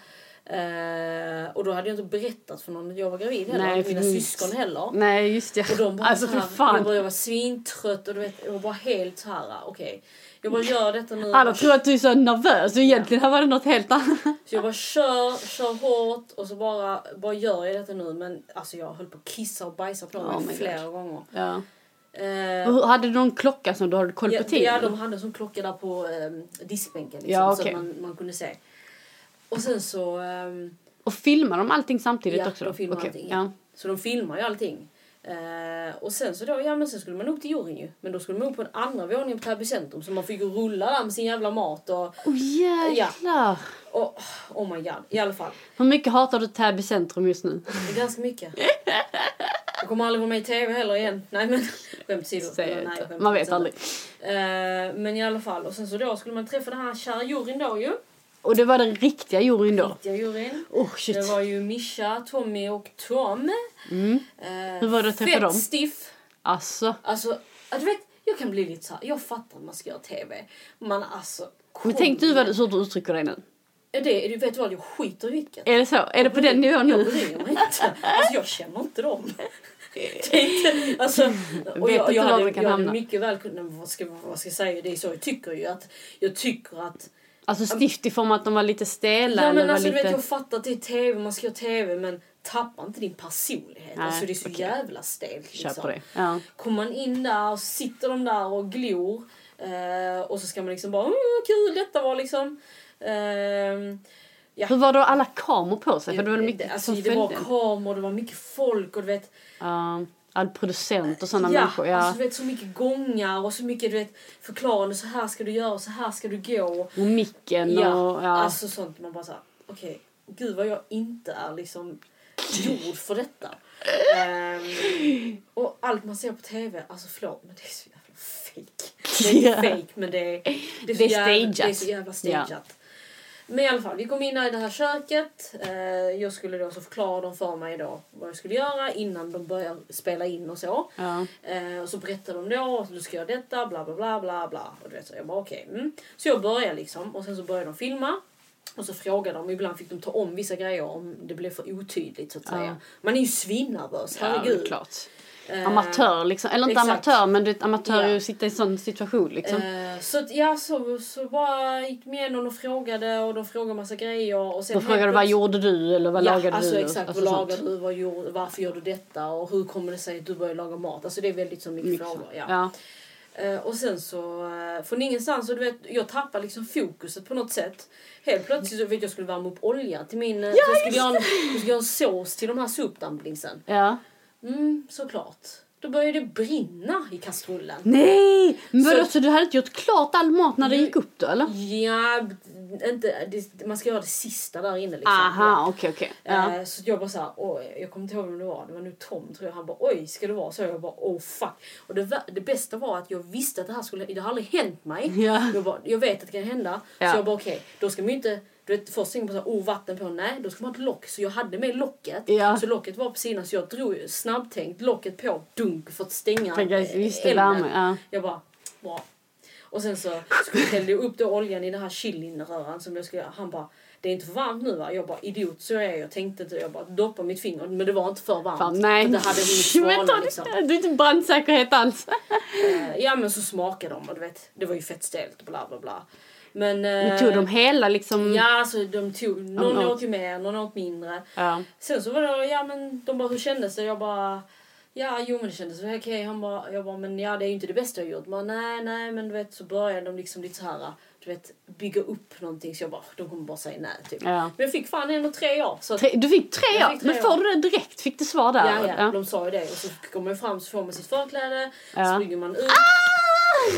Eh, och då hade jag inte berättat för någon att jag var gravid heller. Nej, mina syskon heller. Nej just det. Och de bara Alltså så här, fan. Jag, var svintrött och du vet, jag var bara helt så här, okej. Jag bara gör detta nu. Alla tror att du är så nervös och egentligen här var det något helt annat. Så jag bara kör, kör hårt och så bara, bara gör jag detta nu. Men alltså jag höll på att kissa och bajsa på Oh mig my flera gånger. Ja. Och hur- Hade du någon klocka som du hade koll på Ja, tiden? ja, de hade som klocka där på eh, diskbänken liksom, Ja, så okej. att man, man kunde se. Och sen så... ehm, Och filmar de allting samtidigt ja, också? de då? filmar Okej, allting. Ja. Ja. Så de filmar ju allting. Eh, och sen så då, ja men sen skulle man upp till juryn ju. Men då skulle man upp på en andra våningen på Täby centrum. Så man fick ju rulla där med sin jävla mat och... Oh jäklar! och oh my god, i alla fall. Hur mycket hatar du Täby centrum just nu? Ganska mycket. Jag kommer aldrig vara med i TV heller igen. Nej men skämt åsido. Man vet aldrig. Eh, men i alla fall. Och sen så då skulle man träffa den här kära juryn då ju. Och det var den riktiga juryn då? Riktiga juryn. Oh shit. Det var ju Mischa, Tommy och Tom. Mm. Eh, Hur var det att träffa fett dem? stiff. Alltså. Alltså, du vet, jag kan bli lite så här. Jag fattar att man ska göra TV. Men alltså. Men kom tänk du vad så du uttrycker dig nu. Det, du vet vad, jag skiter i vilket. Är det så? Är det på den nivån Jag nu? bryr mig inte. Alltså jag känner inte dem. Tänkte, alltså, och jag, jag, var hade, man jag hade mycket väl kunnat, vad ska, vad ska jag säga, det är så jag tycker ju att, jag tycker att Alltså stift i form att de var lite stela Ja eller men var alltså du lite... vet jag fattar att det är TV, man ska göra TV men tappa inte din personlighet. Nej, alltså det är så okej. jävla stelt liksom. Ja. Kommer man in där och sitter de där och glor eh, och så ska man liksom bara mm, kul detta var liksom. Ehm, ja. Hur var då alla kameror på sig? För det var mycket det, alltså, det var kameror, det var mycket folk och du vet. Ja, all producent och sådana ja, människor. Ja. Alltså, du vet så mycket gångar och så mycket du vet förklarande så här ska du göra, så här ska du gå. och micken Ja, och... Ja. alltså sånt man bara såhär, okej, gud vad jag inte är liksom gjord för detta. Ehm, och allt man ser på TV, alltså förlåt men det är så jävla fake. Det är Ja. fake men det är, det är, så Det är jävla, stageat. det är så jävla stageat. Men i alla fall, vi kom in i det här köket. Eh, jag skulle då så förklara dem för mig då vad jag skulle göra innan de börjar spela in och så. ja. Eh, och så berättade de då att du ska göra detta, bla bla bla bla bla. Och du vet, så jag bara okej. mm. Så jag började liksom och sen så började de filma. Och så frågade de, ibland fick de ta om vissa grejer om det blev för otydligt så att Ja. säga. Man är ju svinnervös, Ja, herregud. är klart. Eh, Amatör liksom. Eller inte exakt. amatör men du vet amatör Ja. att sitta i sån situation liksom. Eh, så att, ja, så, så bara gick de igenom och frågade och de frågade massa grejer. Och sen Då du vad gjorde du eller vad ja, lagade alltså du? exakt. Alltså vad sånt. lagade du? Vad gjorde, varför gör du detta? Och hur kommer det sig att du börjar laga mat? Alltså det är väldigt så mycket, Mycket frågor. så. Ja. Ja. Eh, och sen så, uh, från ingenstans, och du vet, jag tappar liksom fokuset på något sätt. Helt plötsligt så vet jag jag skulle värma upp olja till min... Ja, jag skulle göra en, jag skulle göra en sås till de här suppdumplingsen. ja. Mm, såklart. Då började det brinna i kastrullen. Nej! Men Så- så du hade inte gjort klart all mat när det Nu- gick upp då eller? Ja, inte, det, man ska göra det sista där inne liksom. Aha, okej okej. Ja. Eh, Så jag bara såhär, oj, jag kommer inte ihåg vem det var. Det var nu Tom tror jag. Han bara, oj, ska det vara så? Jag bara, oh fuck. Och det, det bästa var att jag visste att det här skulle, det har aldrig hänt mig. Ja. Jag, bara, jag vet att det kan hända. Ja. Så jag bara, okej, då ska man ju inte, du vet först jag på såhär, oh vatten på, nej då ska man ha ett lock. Så jag hade med locket. Ja. Så locket var på sidan så jag drog snabbtänkt locket på, dunk för att stänga eh, elden. Ja. Jag bara, bra. Och sen så hällde jag upp då oljan i den här chilinröran som jag skulle göra. Han bara, det är inte för varmt nu va? Jag bara, idiot så är jag. Jag tänkte inte, jag bara doppa mitt finger. Men det var inte för varmt. Fan, nej. Det hade hunnit svalna liksom. Du är inte brandsäkerhet alls. Eh, Ja men så smakade de och du vet, det var ju fett stelt och bla bla bla. Men... Men eh, tog de hela liksom? Ja, alltså de tog, någon åt. ju mer, någon åt mindre. Ja. Sen så var det, ja men de bara hur kändes det? Jag bara, ja jo men det kändes okej. Han bara, jag bara, men ja det är ju inte det bästa jag gjort. Men nej nej men du vet så började de liksom lite så här, du vet bygga upp någonting. Så jag bara, de kommer bara säga nej typ. Ja. Men jag fick fan ändå tre år. Så Tre, du fick tre år. fick tre Men får år. du det direkt? Fick du svar där? ja, ja, Ja. de sa ju det. Och så kommer man fram så får man sitt förkläde, Ja. så springer man ut.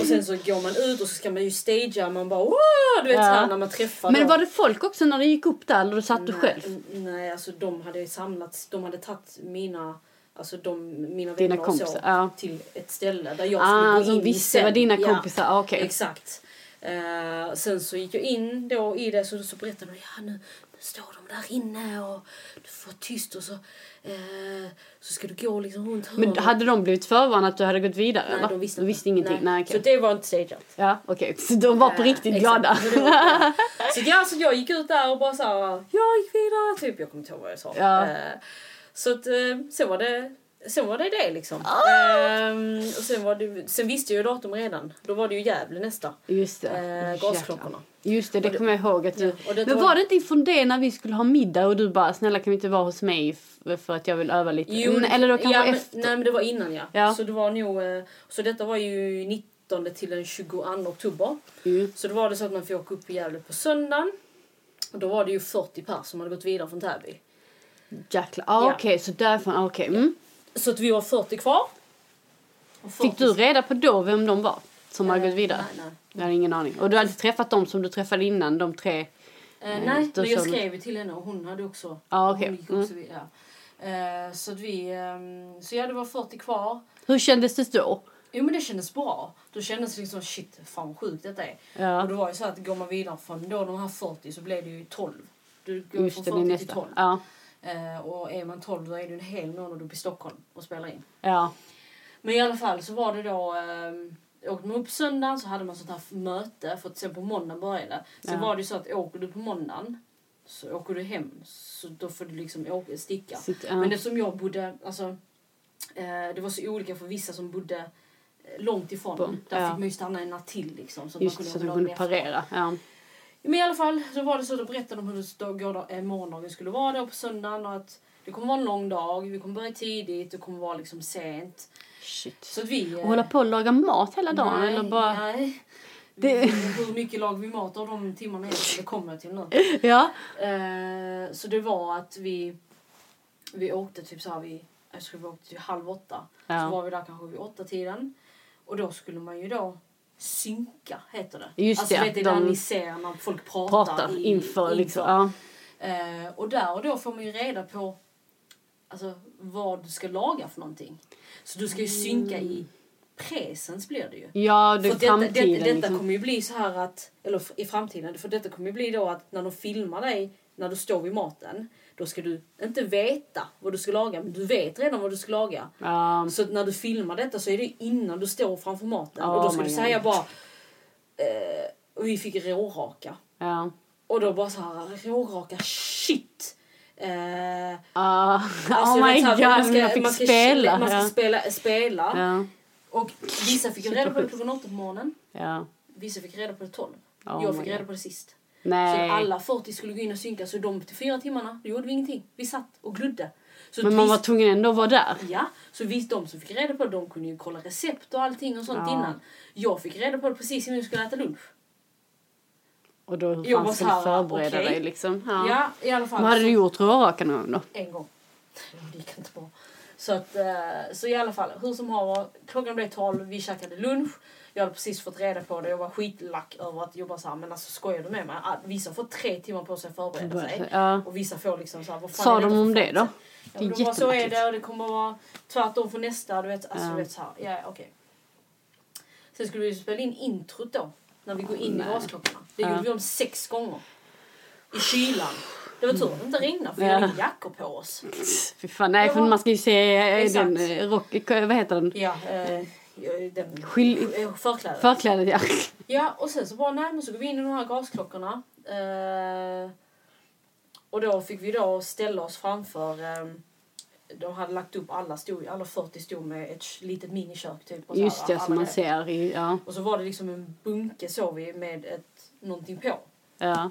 Och sen så går man ut och så ska man ju stagea. Man bara wow! Du vet Ja. så här när man träffar Men dem. var det folk också när det gick upp där eller du satt du Nej, själv? n- Nej, alltså de hade samlats. De hade tagit mina, alltså de, mina Dina vänner och så kompisar, ja. till ett ställe där jag skulle Ah, gå som in visste vad dina Ja, kompisar... ah, Okej. Exakt. Eh, sen så gick jag in då i det så, så berättade de ja nu står de där inne och du får vara tyst och så, eh, så ska du gå liksom runt hörnet. Men hade de blivit förvarnade att du hade gått vidare? Nej, eller? de visste, de visste ingenting? Nej. okej. Så det var inte stageat. Ja, okej. Så de var på Eh, riktigt exakt. glada? Så, ja. så, ja, så jag gick ut där och bara så här, jag gick vidare, typ. Jag kommer inte ihåg vad jag sa. Ja. Eh, så att, eh, sen var det Sen var det det liksom. Ah! Ehm, och sen, var det, sen visste jag ju datum redan. Då var det ju Gävle nästa. Just det. Eh, Jäklar. gasklockorna. Just det, det kommer jag ihåg. Att du... Ja, det Men var- det inte ifrån det när vi skulle ha middag och du bara snälla kan vi inte vara hos mig för att jag vill öva lite? Jo, Mm, Eller då kanske ja, efter? Nej men det var innan ja. Ja. Så det var nog, eh, så detta var ju 19 till den 22 oktober. Mm. Så då var det så att man fick åka upp i Gävle på söndagen. Och då var det ju 40 pers som hade gått vidare från Täby. Jäklar. Ah, Ja. Okej, så därifrån. ah, Okej. Mm. Så att vi var 40 kvar. Och 40 Fick du reda på då vem de var som hade Eh, gått vidare? Nej, nej. Jag hade ingen aning. Och du hade inte träffat dem som du träffade innan, de tre? Eh, Mm, nej, men jag skrev ju till henne och hon hade också... Ja, okej. Hon gick också vid, ja. Eh, så att vi... ehm, så ja, det var 40 kvar. Hur kändes det då? Jo men det kändes bra. Då kändes det liksom shit, fan vad sjukt detta är. Ja. Och det var ju så att går man vidare från då de här 40 så blev det ju 12. Du går Just från det, 40 det är till nästa. 12. Ja. Eh, och är man 12 då är det en hel månad uppe i Stockholm och spelar in. Ja. Men i alla fall så var det då, eh, åkte man upp söndagen så hade man sånt här möte för att sen på måndagen började. Sen Ja. var det ju så att åker du på måndagen så åker du hem så då får du liksom åka, sticka. Sitt, ja. Men eftersom jag bodde, alltså eh, det var så olika för vissa som bodde eh, långt ifrån. På- Där ja. fick man ju stanna en natt till liksom. Så att Just man kunde så dagen kunde parera. Ja. Men i alla fall så var det så att de berättade om hur eh, morgondagen skulle vara då på söndagen och att det kommer vara en lång dag, vi kommer börja tidigt, det kommer vara liksom sent. Shit. Så vi... eh, Och hålla på och laga mat hela dagen? nej, eller bara... nej. Det- Hur mycket lag vi mat av de timmarna är det kommer jag till nu. Ja. Eh, så det var att vi, vi åkte typ så här vid, jag tror vi åkte typ halv åtta. Ja. Så var vi där kanske vid åtta tiden. Och då skulle man ju då synka, heter det. Just alltså, det, vet, det är de där ni ser när folk pratar. Pratar i- inför liksom. Ja. Eh, och där och då får man ju reda på alltså, vad du ska laga för någonting. Så du ska ju synka i presens blir det ju. Ja, det För detta, framtiden. detta, detta liksom. kommer ju bli så här att, eller i framtiden, för detta kommer ju bli då att när de filmar dig när du står vid maten, då ska du inte veta vad du ska laga, men du vet redan vad du ska laga. Ja. Så när du filmar detta så är det innan du står framför maten. Oh och då ska my du God. säga bara, eh, vi fick råraka. Ja. Och då bara så här, råraka, shit! Ah, alltså, oh my god, man ska, jag fick man ska, spela. Man ska ja. spela, spela. Ja. Och vissa fick reda på det klockan åtta på morgonen. Vissa fick reda på det tolv. Oh jag fick God. reda på det sist. Nej. Så alla 40 skulle gå in och synka. Så de fyra timmarna, då gjorde vi ingenting. Vi satt och glodde. Så Men man vi- var tvungen ändå att vara där. Ja, så visst de som fick reda på det, de kunde ju kolla recept och allting och sånt Ja. innan. Jag fick reda på det precis innan vi skulle äta lunch. Och då Jag fanns så det här, förbereda okej. dig liksom. Ja. Ja, i alla fall. Vad hade så- du gjort råraka någon gång då? En gång. Det gick inte bra. Så, att, eh, så i alla fall, hur som haver, klockan blev 12, vi käkade lunch. Jag hade precis fått reda på det. Jag var skitlack över att jobba så här. Men alltså skojar du med mig? Vissa får tre timmar på sig att förbereda sig. Ja. Och vissa får liksom så här, vad fan Sa de om det då? Ja, Det är de bara, så är det och det kommer att vara tvärtom för nästa. Du vet, alltså, Ja. du vet så här. Ja, okej. Sen skulle vi spela in introt då. När vi går in Nej. i gasklockorna. Det Ja. gjorde vi om sex gånger. I kylan. Det var tur att det inte regnade för vi hade jackor på oss. Fy fan, nej för man ska ju se eh, Exakt. den eh, rock, vad heter den? Ja, eh, den, Skil- förklädet. Förklädet ja. Ja, och sen så bara, nej men så går vi in i de här gasklockorna. Eh, och då fick vi då ställa oss framför eh, de hade lagt upp alla, stod, alla 40 stod med ett litet minikök typ. Och så Just det, som man ser i, ja. Och så var det liksom en bunke såg vi med ett, någonting på. Ja,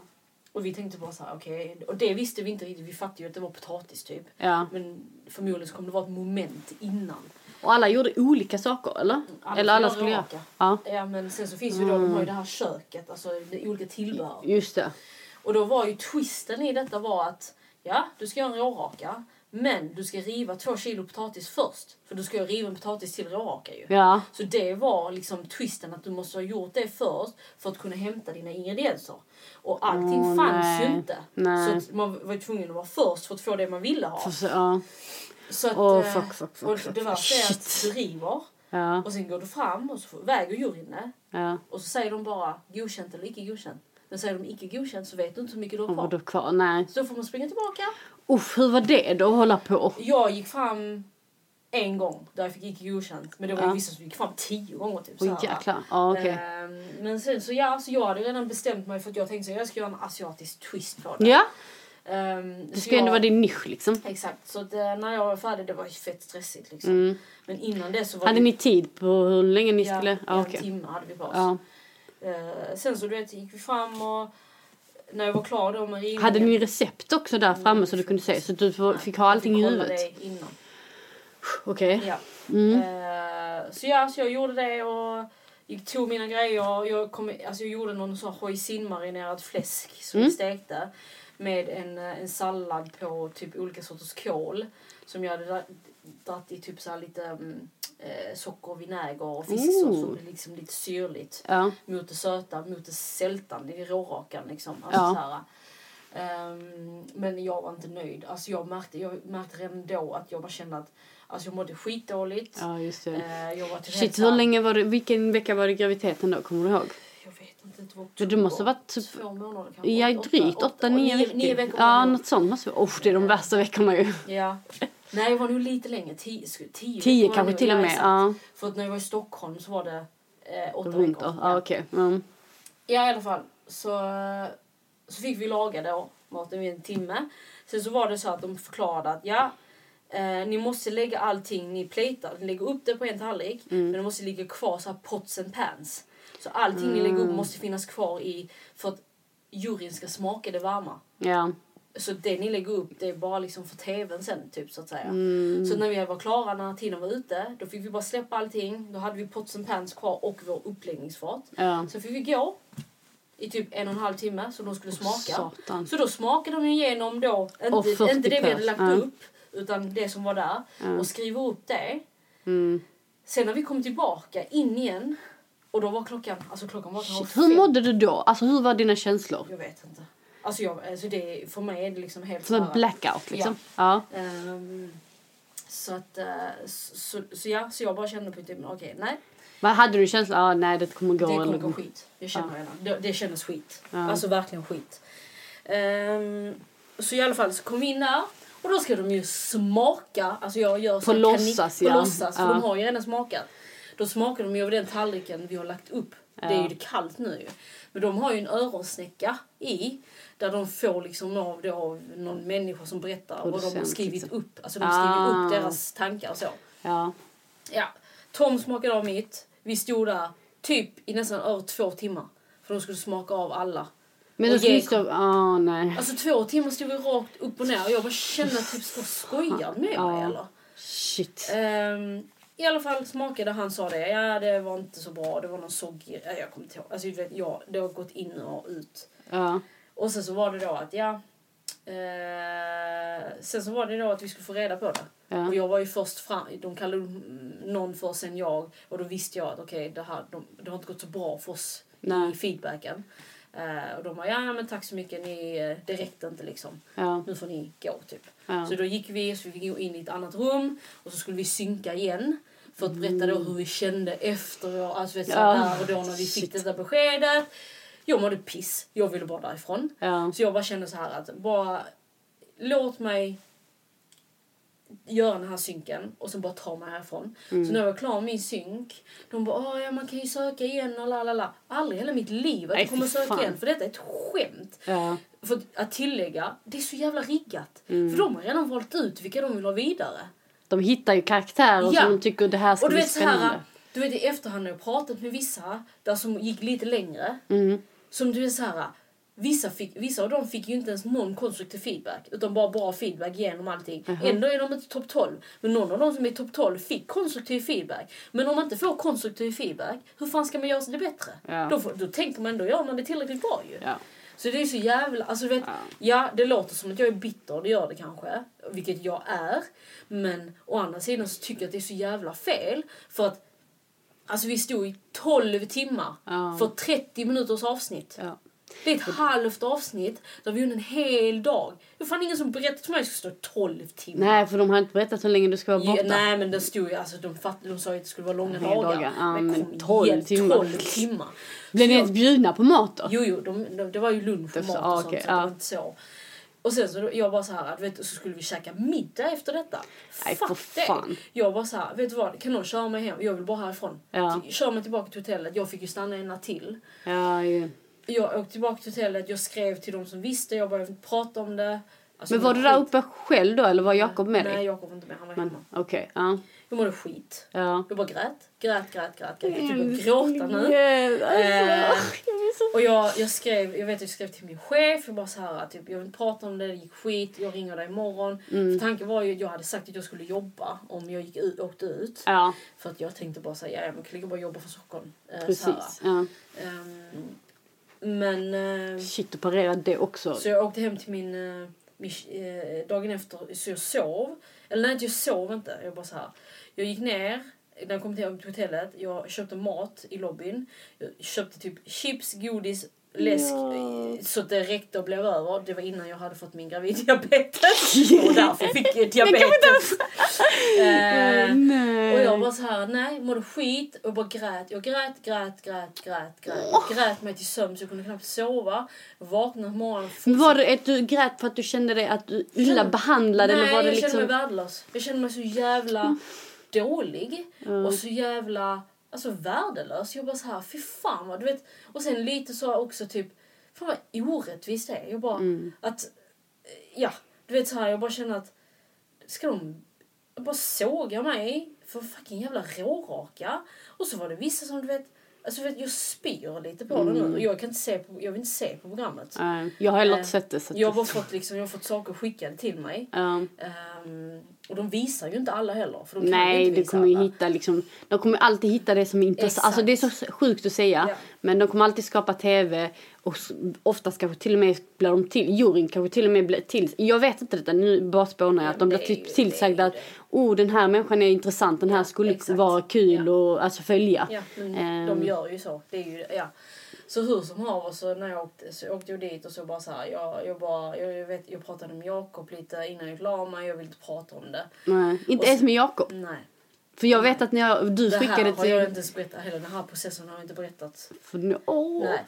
Och vi tänkte bara så här, okej. Och det visste vi inte riktigt. Vi fattade ju att det var potatis typ. ja. Men förmodligen så kommer det vara ett moment innan. Och alla gjorde olika saker eller? Alla eller alla skulle göra. Ja, Ja men sen så finns ju då, de har ju det här köket, alltså det olika tillbehör. just det. Och då var ju twisten i detta var att ja, du ska göra en råraka. Men du ska riva två kilo potatis först. För du ska ju riva en potatis till råraka ju. Ja, Så det var liksom twisten att du måste ha gjort det först för att kunna hämta dina ingredienser. Och allting Åh, fanns ju nej. inte. Nej. Så att man var ju tvungen att vara först för att få det man ville ha. för, ja. Så att, eh, fuck, fuck, fuck, och det fuck. värsta är att Shit. du river ja, och sen går du fram och så väger juryn det. ja. Och så säger de bara godkänt eller icke godkänt. Men säger de icke godkänt så vet du inte hur mycket du har var kvar. du kvar? Nej. Så då får man springa tillbaka. Uff, hur var det då att hålla på? Jag gick fram en gång där jag fick icke godkänt. Men det var ju Ja. vissa som gick fram tio gånger. Typ, Oj jäklar. Ja, okej. Ehm, men sen så ja, så jag hade redan bestämt mig för att jag tänkte att jag ska göra en asiatisk twist på det. Ja, Ehm, det ska ändå jag- vara din nisch liksom. Exakt, så att, eh, när jag var färdig det var ju fett stressigt liksom. Mm. Men innan det så var Hade det... ni tid på hur länge ni ja, skulle? Ja, en timme hade vi oss. Ja. Eh, sen så du vet, gick vi fram och när jag var klar då med rivningen. Hade ni recept också där framme så du kunde se? Så du Nej, fick ha allting i fick kolla huvudet? det innan. Okej. Ja. Mm. Eh, så ja, så jag gjorde det och gick, tog mina grejer. Jag, kom, alltså jag gjorde någon sån hoisin-marinerad fläsk som Mm. vi stekte. Med en, eh, en sallad på typ olika sorters kål. Som jag hade dra- dratt i typ så lite eh, socker, vinäger och fisksås. Så det liksom lite syrligt. Ja. Mot det söta, mot det sältan i rårakan liksom. Alltså Ja. så här, ehm, men jag var inte nöjd. Alltså jag märkte, jag märkte redan då att jag bara kände att alltså jag mådde skitdåligt. ja, just det. Eh, jag var till Shit, hur länge var det, vilken vecka var det graviditeten då? Kommer du ihåg? Inte, det måste ha varit typ- två månader kanske. Ja, drygt åtta, nio veckor. Nio veckor ja, något sånt måste vara. Usch, det är de värsta veckorna ju. Ja. Nej, det var nog lite längre. Tio, tio, Tio kanske till och med. Ja, För att när jag var i Stockholm så var det eh, åtta runt veckor. Ja, okej. Mm. Ja, i alla fall. Så, så fick vi laga då maten i en timme. Sen så var det så att de förklarade att ja, eh, ni måste lägga allting, ni platar, ni lägger upp det på en tallrik. Mm. Men det måste ligga kvar så här pots and pans. Så allting ni lägger upp måste finnas kvar i, för att juryn ska smaka det varma. Ja. Så det ni lägger upp det är bara liksom för tvn sen typ så att säga. Mm. Så när vi var klara, när tiden var ute, då fick vi bara släppa allting. Då hade vi pots and pans kvar och vår uppläggningsfat. Ja. Så fick vi gå i typ en och en halv timme så de skulle smaka. Satan. Så då smakade de igenom då, inte, 40 inte det vi hade lagt ja. upp, utan det som var där. Ja. Och skriva upp det. Mm. Sen när vi kom tillbaka in igen, och då var klockan, alltså klockan var Shit, hur mådde du då? Alltså hur var dina känslor? Jag vet inte. Alltså, jag, alltså det, för mig är det liksom helt Som en blackout liksom? Ja. Ehm, så att, eh, så, så, så ja, så jag bara kände på typ, okej, nej. Vad hade du känslan? Ah, nej, det kommer gå. Det kommer gå skit. Jag känner redan. Det, det kändes skit. Ja. Alltså verkligen skit. Ehm, så i alla fall så kom vi in där. Och då ska de ju smaka. Alltså jag gör så här låtsas, ja. På låtsas, för Ja. de har ju redan smakat. Då smakar de ju av den tallriken vi har lagt upp Det är ju kallt nu ju. Men de har ju en öronsnäcka i. Där de får liksom av då någon människa som berättar vad de har skrivit liksom. upp. Alltså de har skrivit Ah. upp deras tankar och så. Ja. Ja, Tom smakade av mitt. Vi stod där typ i nästan över två timmar. För de skulle smaka av alla. Men då ge- det. Ah, nej. Alltså två timmar stod vi rakt upp och ner och jag bara kände att typ ska skoja med mig Ja. eller? Shit. Ehm, I alla fall smakade han sa det. Ja det var inte så bra. Det var någon soggig. Ja, jag kommer inte ihåg. Alltså vet, ja, det har gått in och ut. Ja. Och sen så var det då att ja. Eh, sen så var det då att vi skulle få reda på det. Ja. Och jag var ju först fram. De kallade någon för sen jag. Och då visste jag att okej det här de, det har inte gått så bra för oss Nej. i feedbacken. Eh, och de bara ja men tack så mycket. Ni, det räckte inte liksom. Ja. Nu får ni gå typ. Ja. Så då gick vi, så vi fick gå in i ett annat rum och så skulle vi synka igen. För att berätta då hur vi kände efter, alltså vet, så och då när vi fick Shit. detta beskedet. Jag mådde piss, jag ville bara därifrån. Så jag bara kände så här att bara låt mig göra den här synken och sen bara ta mig härifrån. Mm. Så när jag var klar med min synk, de bara "Åh, ja, man kan ju söka igen och la la la. Aldrig hela mitt liv att jag kommer söka fan. igen för detta är ett skämt. Ja. För att tillägga, det är så jävla riggat. Mm. För de har redan valt ut vilka de vill ha vidare. De hittar ju karaktärer Ja. som de tycker det här ska Och du bli vet så här, spännande. du vet i efterhand när jag pratat med vissa där som gick lite längre. Mm. Som du vet så här, vissa, fick, vissa av dem fick ju inte ens någon konstruktiv feedback. Utan bara bra feedback genom allting. Ändå är de inte topp 12. Men någon av dem som är topp 12 fick konstruktiv feedback. Men om man inte får konstruktiv feedback, hur fan ska man göra det bättre? Ja. Då, får, då tänker man ändå, gör man det tillräckligt bra ju. Ja. Så det är så jävla... Alltså, vet, Ja. ja. det låter som att jag är bitter, det gör det kanske. Vilket jag är. Men å andra sidan så tycker jag att det är så jävla fel. För att alltså, vi stod i 12 timmar Ja. för 30 minuters avsnitt. Ja. Det är ett halvt avsnitt där vi under en hel dag. Det var fan ingen som berättade för mig att jag skulle stå 12 timmar. Nej, för de har inte berättat hur länge du ska vara Ja, borta. nej men det stod ju, alltså de, fatt, de sa ju att det skulle vara långa dagar. dagar. Ja, men men kom 12 igen, timmar. 12 timmar. Blev ni ens bjudna på mat då? Jo, jo, de, de, det var ju lunch och mat och ah, sånt. okej, så ja. inte så. Och sen så jag bara så här, att, vet, så skulle vi käka middag efter detta. Nej, Fuck fan. det. Jag bara så här, vet du vad, kan någon köra mig hem? Jag vill bara härifrån. Ja. Kör mig tillbaka till hotellet. Jag fick ju stanna en natt till. Ja, ju. Jag åkte tillbaka till hotellet, jag skrev till de som visste, jag bara jag inte prata om det. Alltså, Men jag var du mådde där skit. uppe själv då eller var Jakob med Nej, dig? Jakob var inte med, han var Men hemma. okej, ja. Jag mådde skit. Ja. Jag bara grät, grät, grät, grät. grät. Jag typ började gråta nu. Yeah, alltså, Eh, jag. Och jag, jag skrev, jag vet att jag skrev till min chef, jag bara så här, typ, jag vill prata om det, det gick skit, jag ringer dig imorgon. Mm. För tanken var ju att jag hade sagt att jag skulle jobba om jag gick ut, åkte ut. Ja, För att jag tänkte bara säga, ja man kan lika bra jobba för Stockholm. Eh, precis. Ja. Ehm, men, eh, Shit, du parerade det också. så jag åkte hem till min, eh, min eh, dagen efter, så jag sov. Eller nej, jag sov inte, jag bara så här. Jag gick ner, när jag kom till hotellet, jag köpte mat i lobbyn. Jag köpte typ chips, godis, läsk Ja. så det räckte och blev över. Det var innan jag hade fått min graviddiabetes. och därför fick jag diabetes. eh, och jag var så här, nej, mådde skit och bara grät. Jag grät, grät, grät, grät, grät. Jag grät mig till sömn så jag kunde knappt sova. Vaknade på morgonen var det att du grät för att du kände dig att du illa Kände- behandlad Nej, eller var det jag kände liksom... mig värdelös. Jag kände mig så jävla dålig och så jävla alltså, värdelös. Jag bara så här, fy fan vad du vet. Och sen lite så också typ, fan vad orättvist det är. Jag bara, Mm. att, eh, ja, du vet så här, jag bara känner att, ska de bara såga mig för fucking jävla råraka? Och så var det vissa som du vet, alltså vet jag spyr lite på det Mm. nu och jag kan inte se på, jag vill inte se på programmet. Nej, jag har heller Eh, inte sett det. Så Jag har det- fått, liksom, jag har fått saker skickade till mig. Ja. Ehm, och de visar ju inte alla heller. För de kan Nej, inte visa kommer alla. hitta liksom, de kommer alltid hitta det som är intressant. Alltså det är så sjukt att säga. Ja. Men de kommer alltid skapa tv och oftast kanske till och med blir de till, juryn kanske till och med blir till. Jag vet inte detta, nu bara spånar jag. Ja, att de blir typ är tillsagda att oh den här människan är intressant, den här Ja, skulle exakt. vara kul och alltså följa. Ja, men Ehm. de gör ju så. Det är ju, ja. Så hur som haver så när jag åkte, så åkte jag dit och så bara så här, jag, jag, bara, jag, jag, vet, jag pratade med Jakob lite innan jag la mig, jag vill inte prata om det. Nej, inte ens med Jakob. Nej. För jag vet att när jag, du Det här skickade har jag till... inte berättat, hela den här processen har jag inte berättat. För, nu- åh. Nej.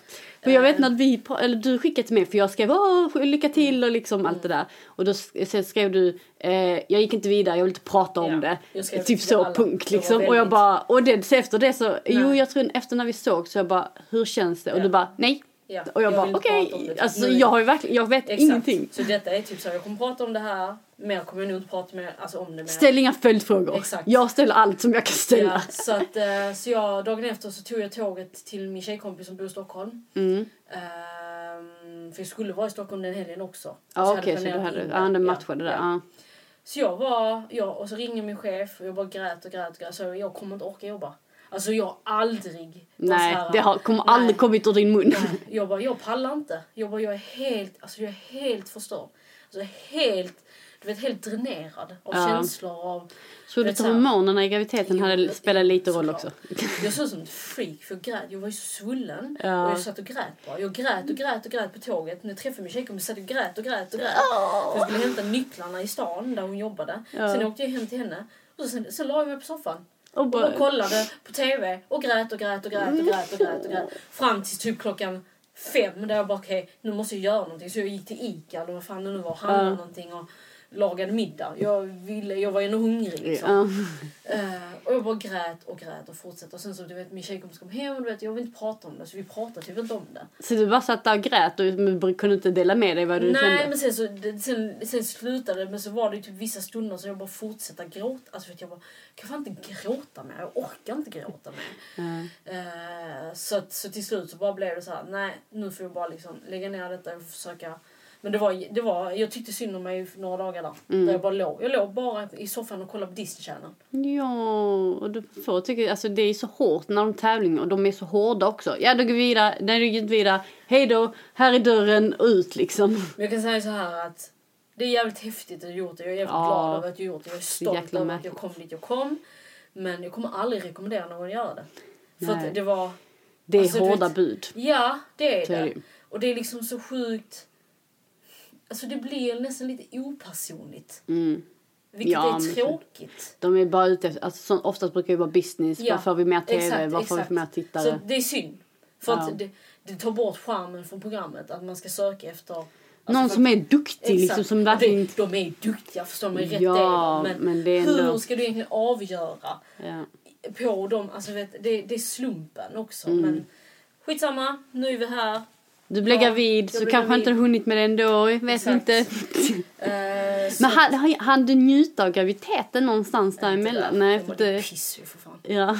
För jag vet Eh, när vi, eller du skickade till mig för jag skrev åh lycka till och liksom allt det där. Och då sen skrev du eh, jag gick inte vidare, jag vill inte prata om Ja, det. Typ till så alla. punkt Det liksom. Och jag väldigt- bara, och det, efter det så, jo Nej. jag tror efter när vi såg så jag bara hur känns det? Och Ja. du bara nej. Ja, Och jag, vill bara okej, typ alltså jag har verkligen, jag vet Exakt. ingenting. Så detta är typ så här, jag kommer prata om det här, kommer jag nog inte prata med, alltså om det mer. Ställ inga följdfrågor. Exakt. Jag ställer allt som jag kan ställa. Ja, så att, eh, så jag, dagen efter så tog jag tåget till min tjejkompis som bor i Stockholm. Mm. Ehm, för jag skulle vara i Stockholm den helgen också. Så Ja jag okej, så du hade, ja det matchade Ja, där. Så jag var, ja, och så ringer min chef och jag bara grät och grät och grät. Så jag kommer inte orka jobba. Alltså jag har aldrig Nej, här- det har, kommer Nej. aldrig kommit ur din mun. Nej, jag bara, jag pallar inte. Jag bara, jag är helt, alltså jag är helt förstörd. Alltså helt, du vet, helt dränerad av Ja. känslor av... Så du att hormonerna i graviditeten Jo, hade spelat lite roll också? Jag såg som ett freak för jag grät. Jag var ju så svullen. Ja. Och jag satt och grät bara. Jag grät och grät och grät på tåget. När jag träffade min tjejkompis satt jag och grät och grät och grät. För jag skulle hämta nycklarna i stan där hon jobbade. Ja. Sen åkte jag hem till henne. Och sen, sen la jag mig på soffan. Och Och bara bara, kollade på TV och grät och grät och grät och grät och grät och grät. Fram till typ klockan fem där jag bara okej, nu måste jag göra någonting. Så jag gick till Ica eller vad fan det nu var, handlade Ja. någonting och lagade middag. Jag, ville, jag var ändå hungrig liksom. ja. Eh, och jag bara grät och grät och fortsatte. Och sen så du vet min tjejkompis kom hem och du vet jag vill inte prata om det så vi pratade typ inte om det. Så du bara satt där och grät och kunde inte dela med dig vad du Nej kände? men sen så det, sen, sen slutade det men så var det ju typ vissa stunder så jag bara fortsatte gråta. Alltså vet jag bara, kan fan inte gråta mer. Jag orkar inte gråta mer. Ja. Eh, så, så till slut så bara blev det så här, nej nu får jag bara liksom lägga ner detta och försöka men det var, det var, jag tyckte synd om mig några dagar där. Mm. Där jag bara låg. Jag låg bara i soffan och kollade på Disney Channel. Ja, och du får tycka, alltså det är så hårt när de tävlingar och de är så hårda också. Ja, då går vi vidare, nej, du går inte vidare. Hej då, här är dörren ut liksom. Men jag kan säga så här att det är jävligt häftigt att du gjort det. Jag är jävligt Ja. glad över att jag gjort det. Jag är stolt över att jag kom dit jag kom. Men jag kommer aldrig rekommendera någon att göra det. För Nej. att det var... Det är Alltså, du hårda vet- bud. Ja, det är det. Och det är liksom så sjukt... Alltså det blir nästan lite opersonligt. Mm. Vilket Ja, är tråkigt. De är bara ute efter, alltså så, oftast brukar det vara business, Ja, vad får vi mer tv, exakt, vi exakt. för mer tittare. Så det är synd. För Ja. det, det tar bort charmen från programmet. Att man ska söka efter... Alltså Någon som är duktig liksom, som verkligen... det, de är duktiga, förstår mig rätt Ja, de. Men, men det ändå- hur ska du egentligen avgöra Ja. på dem? Alltså vet, det, det är slumpen också. Mm. Men skitsamma, nu är vi här. Du blev Ja, gravid jag så blev kanske gravid. inte har hunnit med det ändå, jag vet Exakt. inte. Så- Men han, han, du njuta av graviditeten någonstans Inte däremellan? där. Nej, för det... det piss ju för fan. Ja.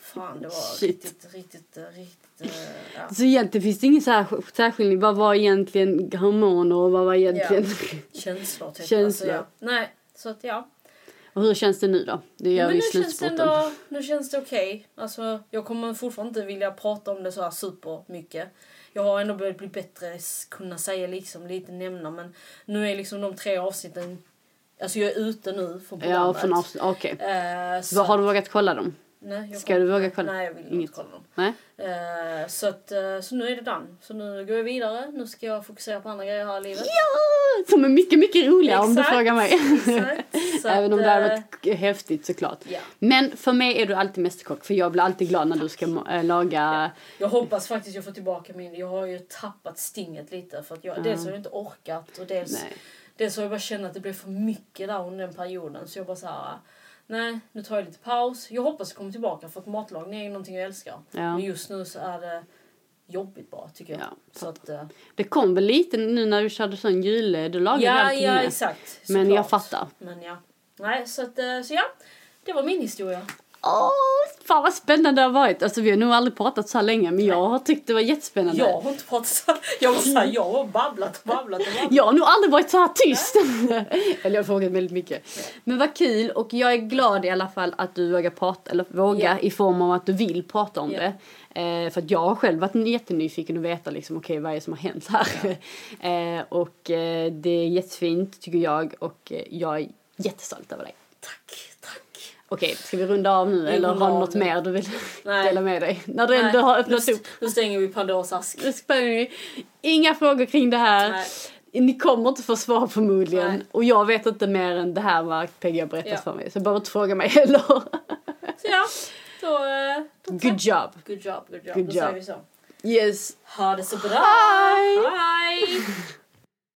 Fan, det var Shit. riktigt, riktigt, riktigt... eh, ja. Så egentligen finns det ingen sär- särskiljning. Vad var egentligen hormoner och vad var egentligen... Känslor, typ. Känslor. Alltså, ja. Nej, så att ja. Och hur känns det nu då? Det gör vi i nu känns det slutspurten. ändå, nu känns det okej. Alltså, jag kommer fortfarande inte vilja prata om det så här supermycket. Jag har ändå börjat bli bättre, kunna säga liksom lite nämna men nu är liksom de tre avsnitten, alltså jag är ute nu från Ja, programmet. från avsnitt. Okej. Eh, så- Vad Har du vågat kolla dem? Nej, jag Ska du våga kolla? Nej, jag vill Inget. inte kolla dem. Nej? Eh, så, att, eh, så nu är det done. Så nu går jag vidare. Nu ska jag fokusera på andra grejer här i livet. Ja! Som är mycket, mycket roligare om du Exakt, frågar mig. Exakt. Så Även om att, det hade eh, varit häftigt såklart. Ja. Men för mig är du alltid mästerkock för jag blir alltid glad när du ska äh, laga... Jag hoppas faktiskt jag får tillbaka min... Jag har ju tappat stinget lite. För att jag, Dels har jag inte orkat och dels, Nej. dels har jag bara känt att det blev för mycket där under den perioden. Så jag bara så här... Nej, nu tar jag lite paus. Jag hoppas jag kommer tillbaka för att matlagning är någonting jag älskar. Ja. Men just nu så är det jobbigt bara tycker jag. Ja, så att, eh, Det kom väl lite nu när du körde sån jule, du lagade ja, allting ja, med. exakt. Men jag fattar. Men ja. Nej, så att, eh, så ja. Det var min historia. Åh, fan vad spännande det har varit. Alltså vi har nog aldrig pratat så här länge men jag har tyckt det var jättespännande. Jag har inte pratat så Jag var såhär, jag har babblat och babblat och babblat. Jag har nog aldrig varit så här tyst. eller jag har frågat väldigt mycket. Men vad kul och jag är glad i alla fall att du vågar prata, eller våga Ja. i form av att du vill prata om Ja. det. Eh, för jag har själv varit jättenyfiken och veta liksom okej vad är det som har hänt här. eh, och eh, det är jättefint tycker jag och eh, jag är jättestolt över dig. Tack. Okej, ska vi runda av nu Vi eller har du något nu. mer du vill Nej. dela med dig? När du ändå har öppnat upp. Nu stänger vi Pandoras ask. Inga frågor kring det här. Nej. Ni kommer inte få svar förmodligen. Nej. Och jag vet inte mer än det här vad Peggy har berättat Ja. för mig. Så behöver inte fråga mig heller. Då, eh, då Good job. Good job, good job. Good då job. säger vi så. Yes. Ha det så bra. Hej. Hej.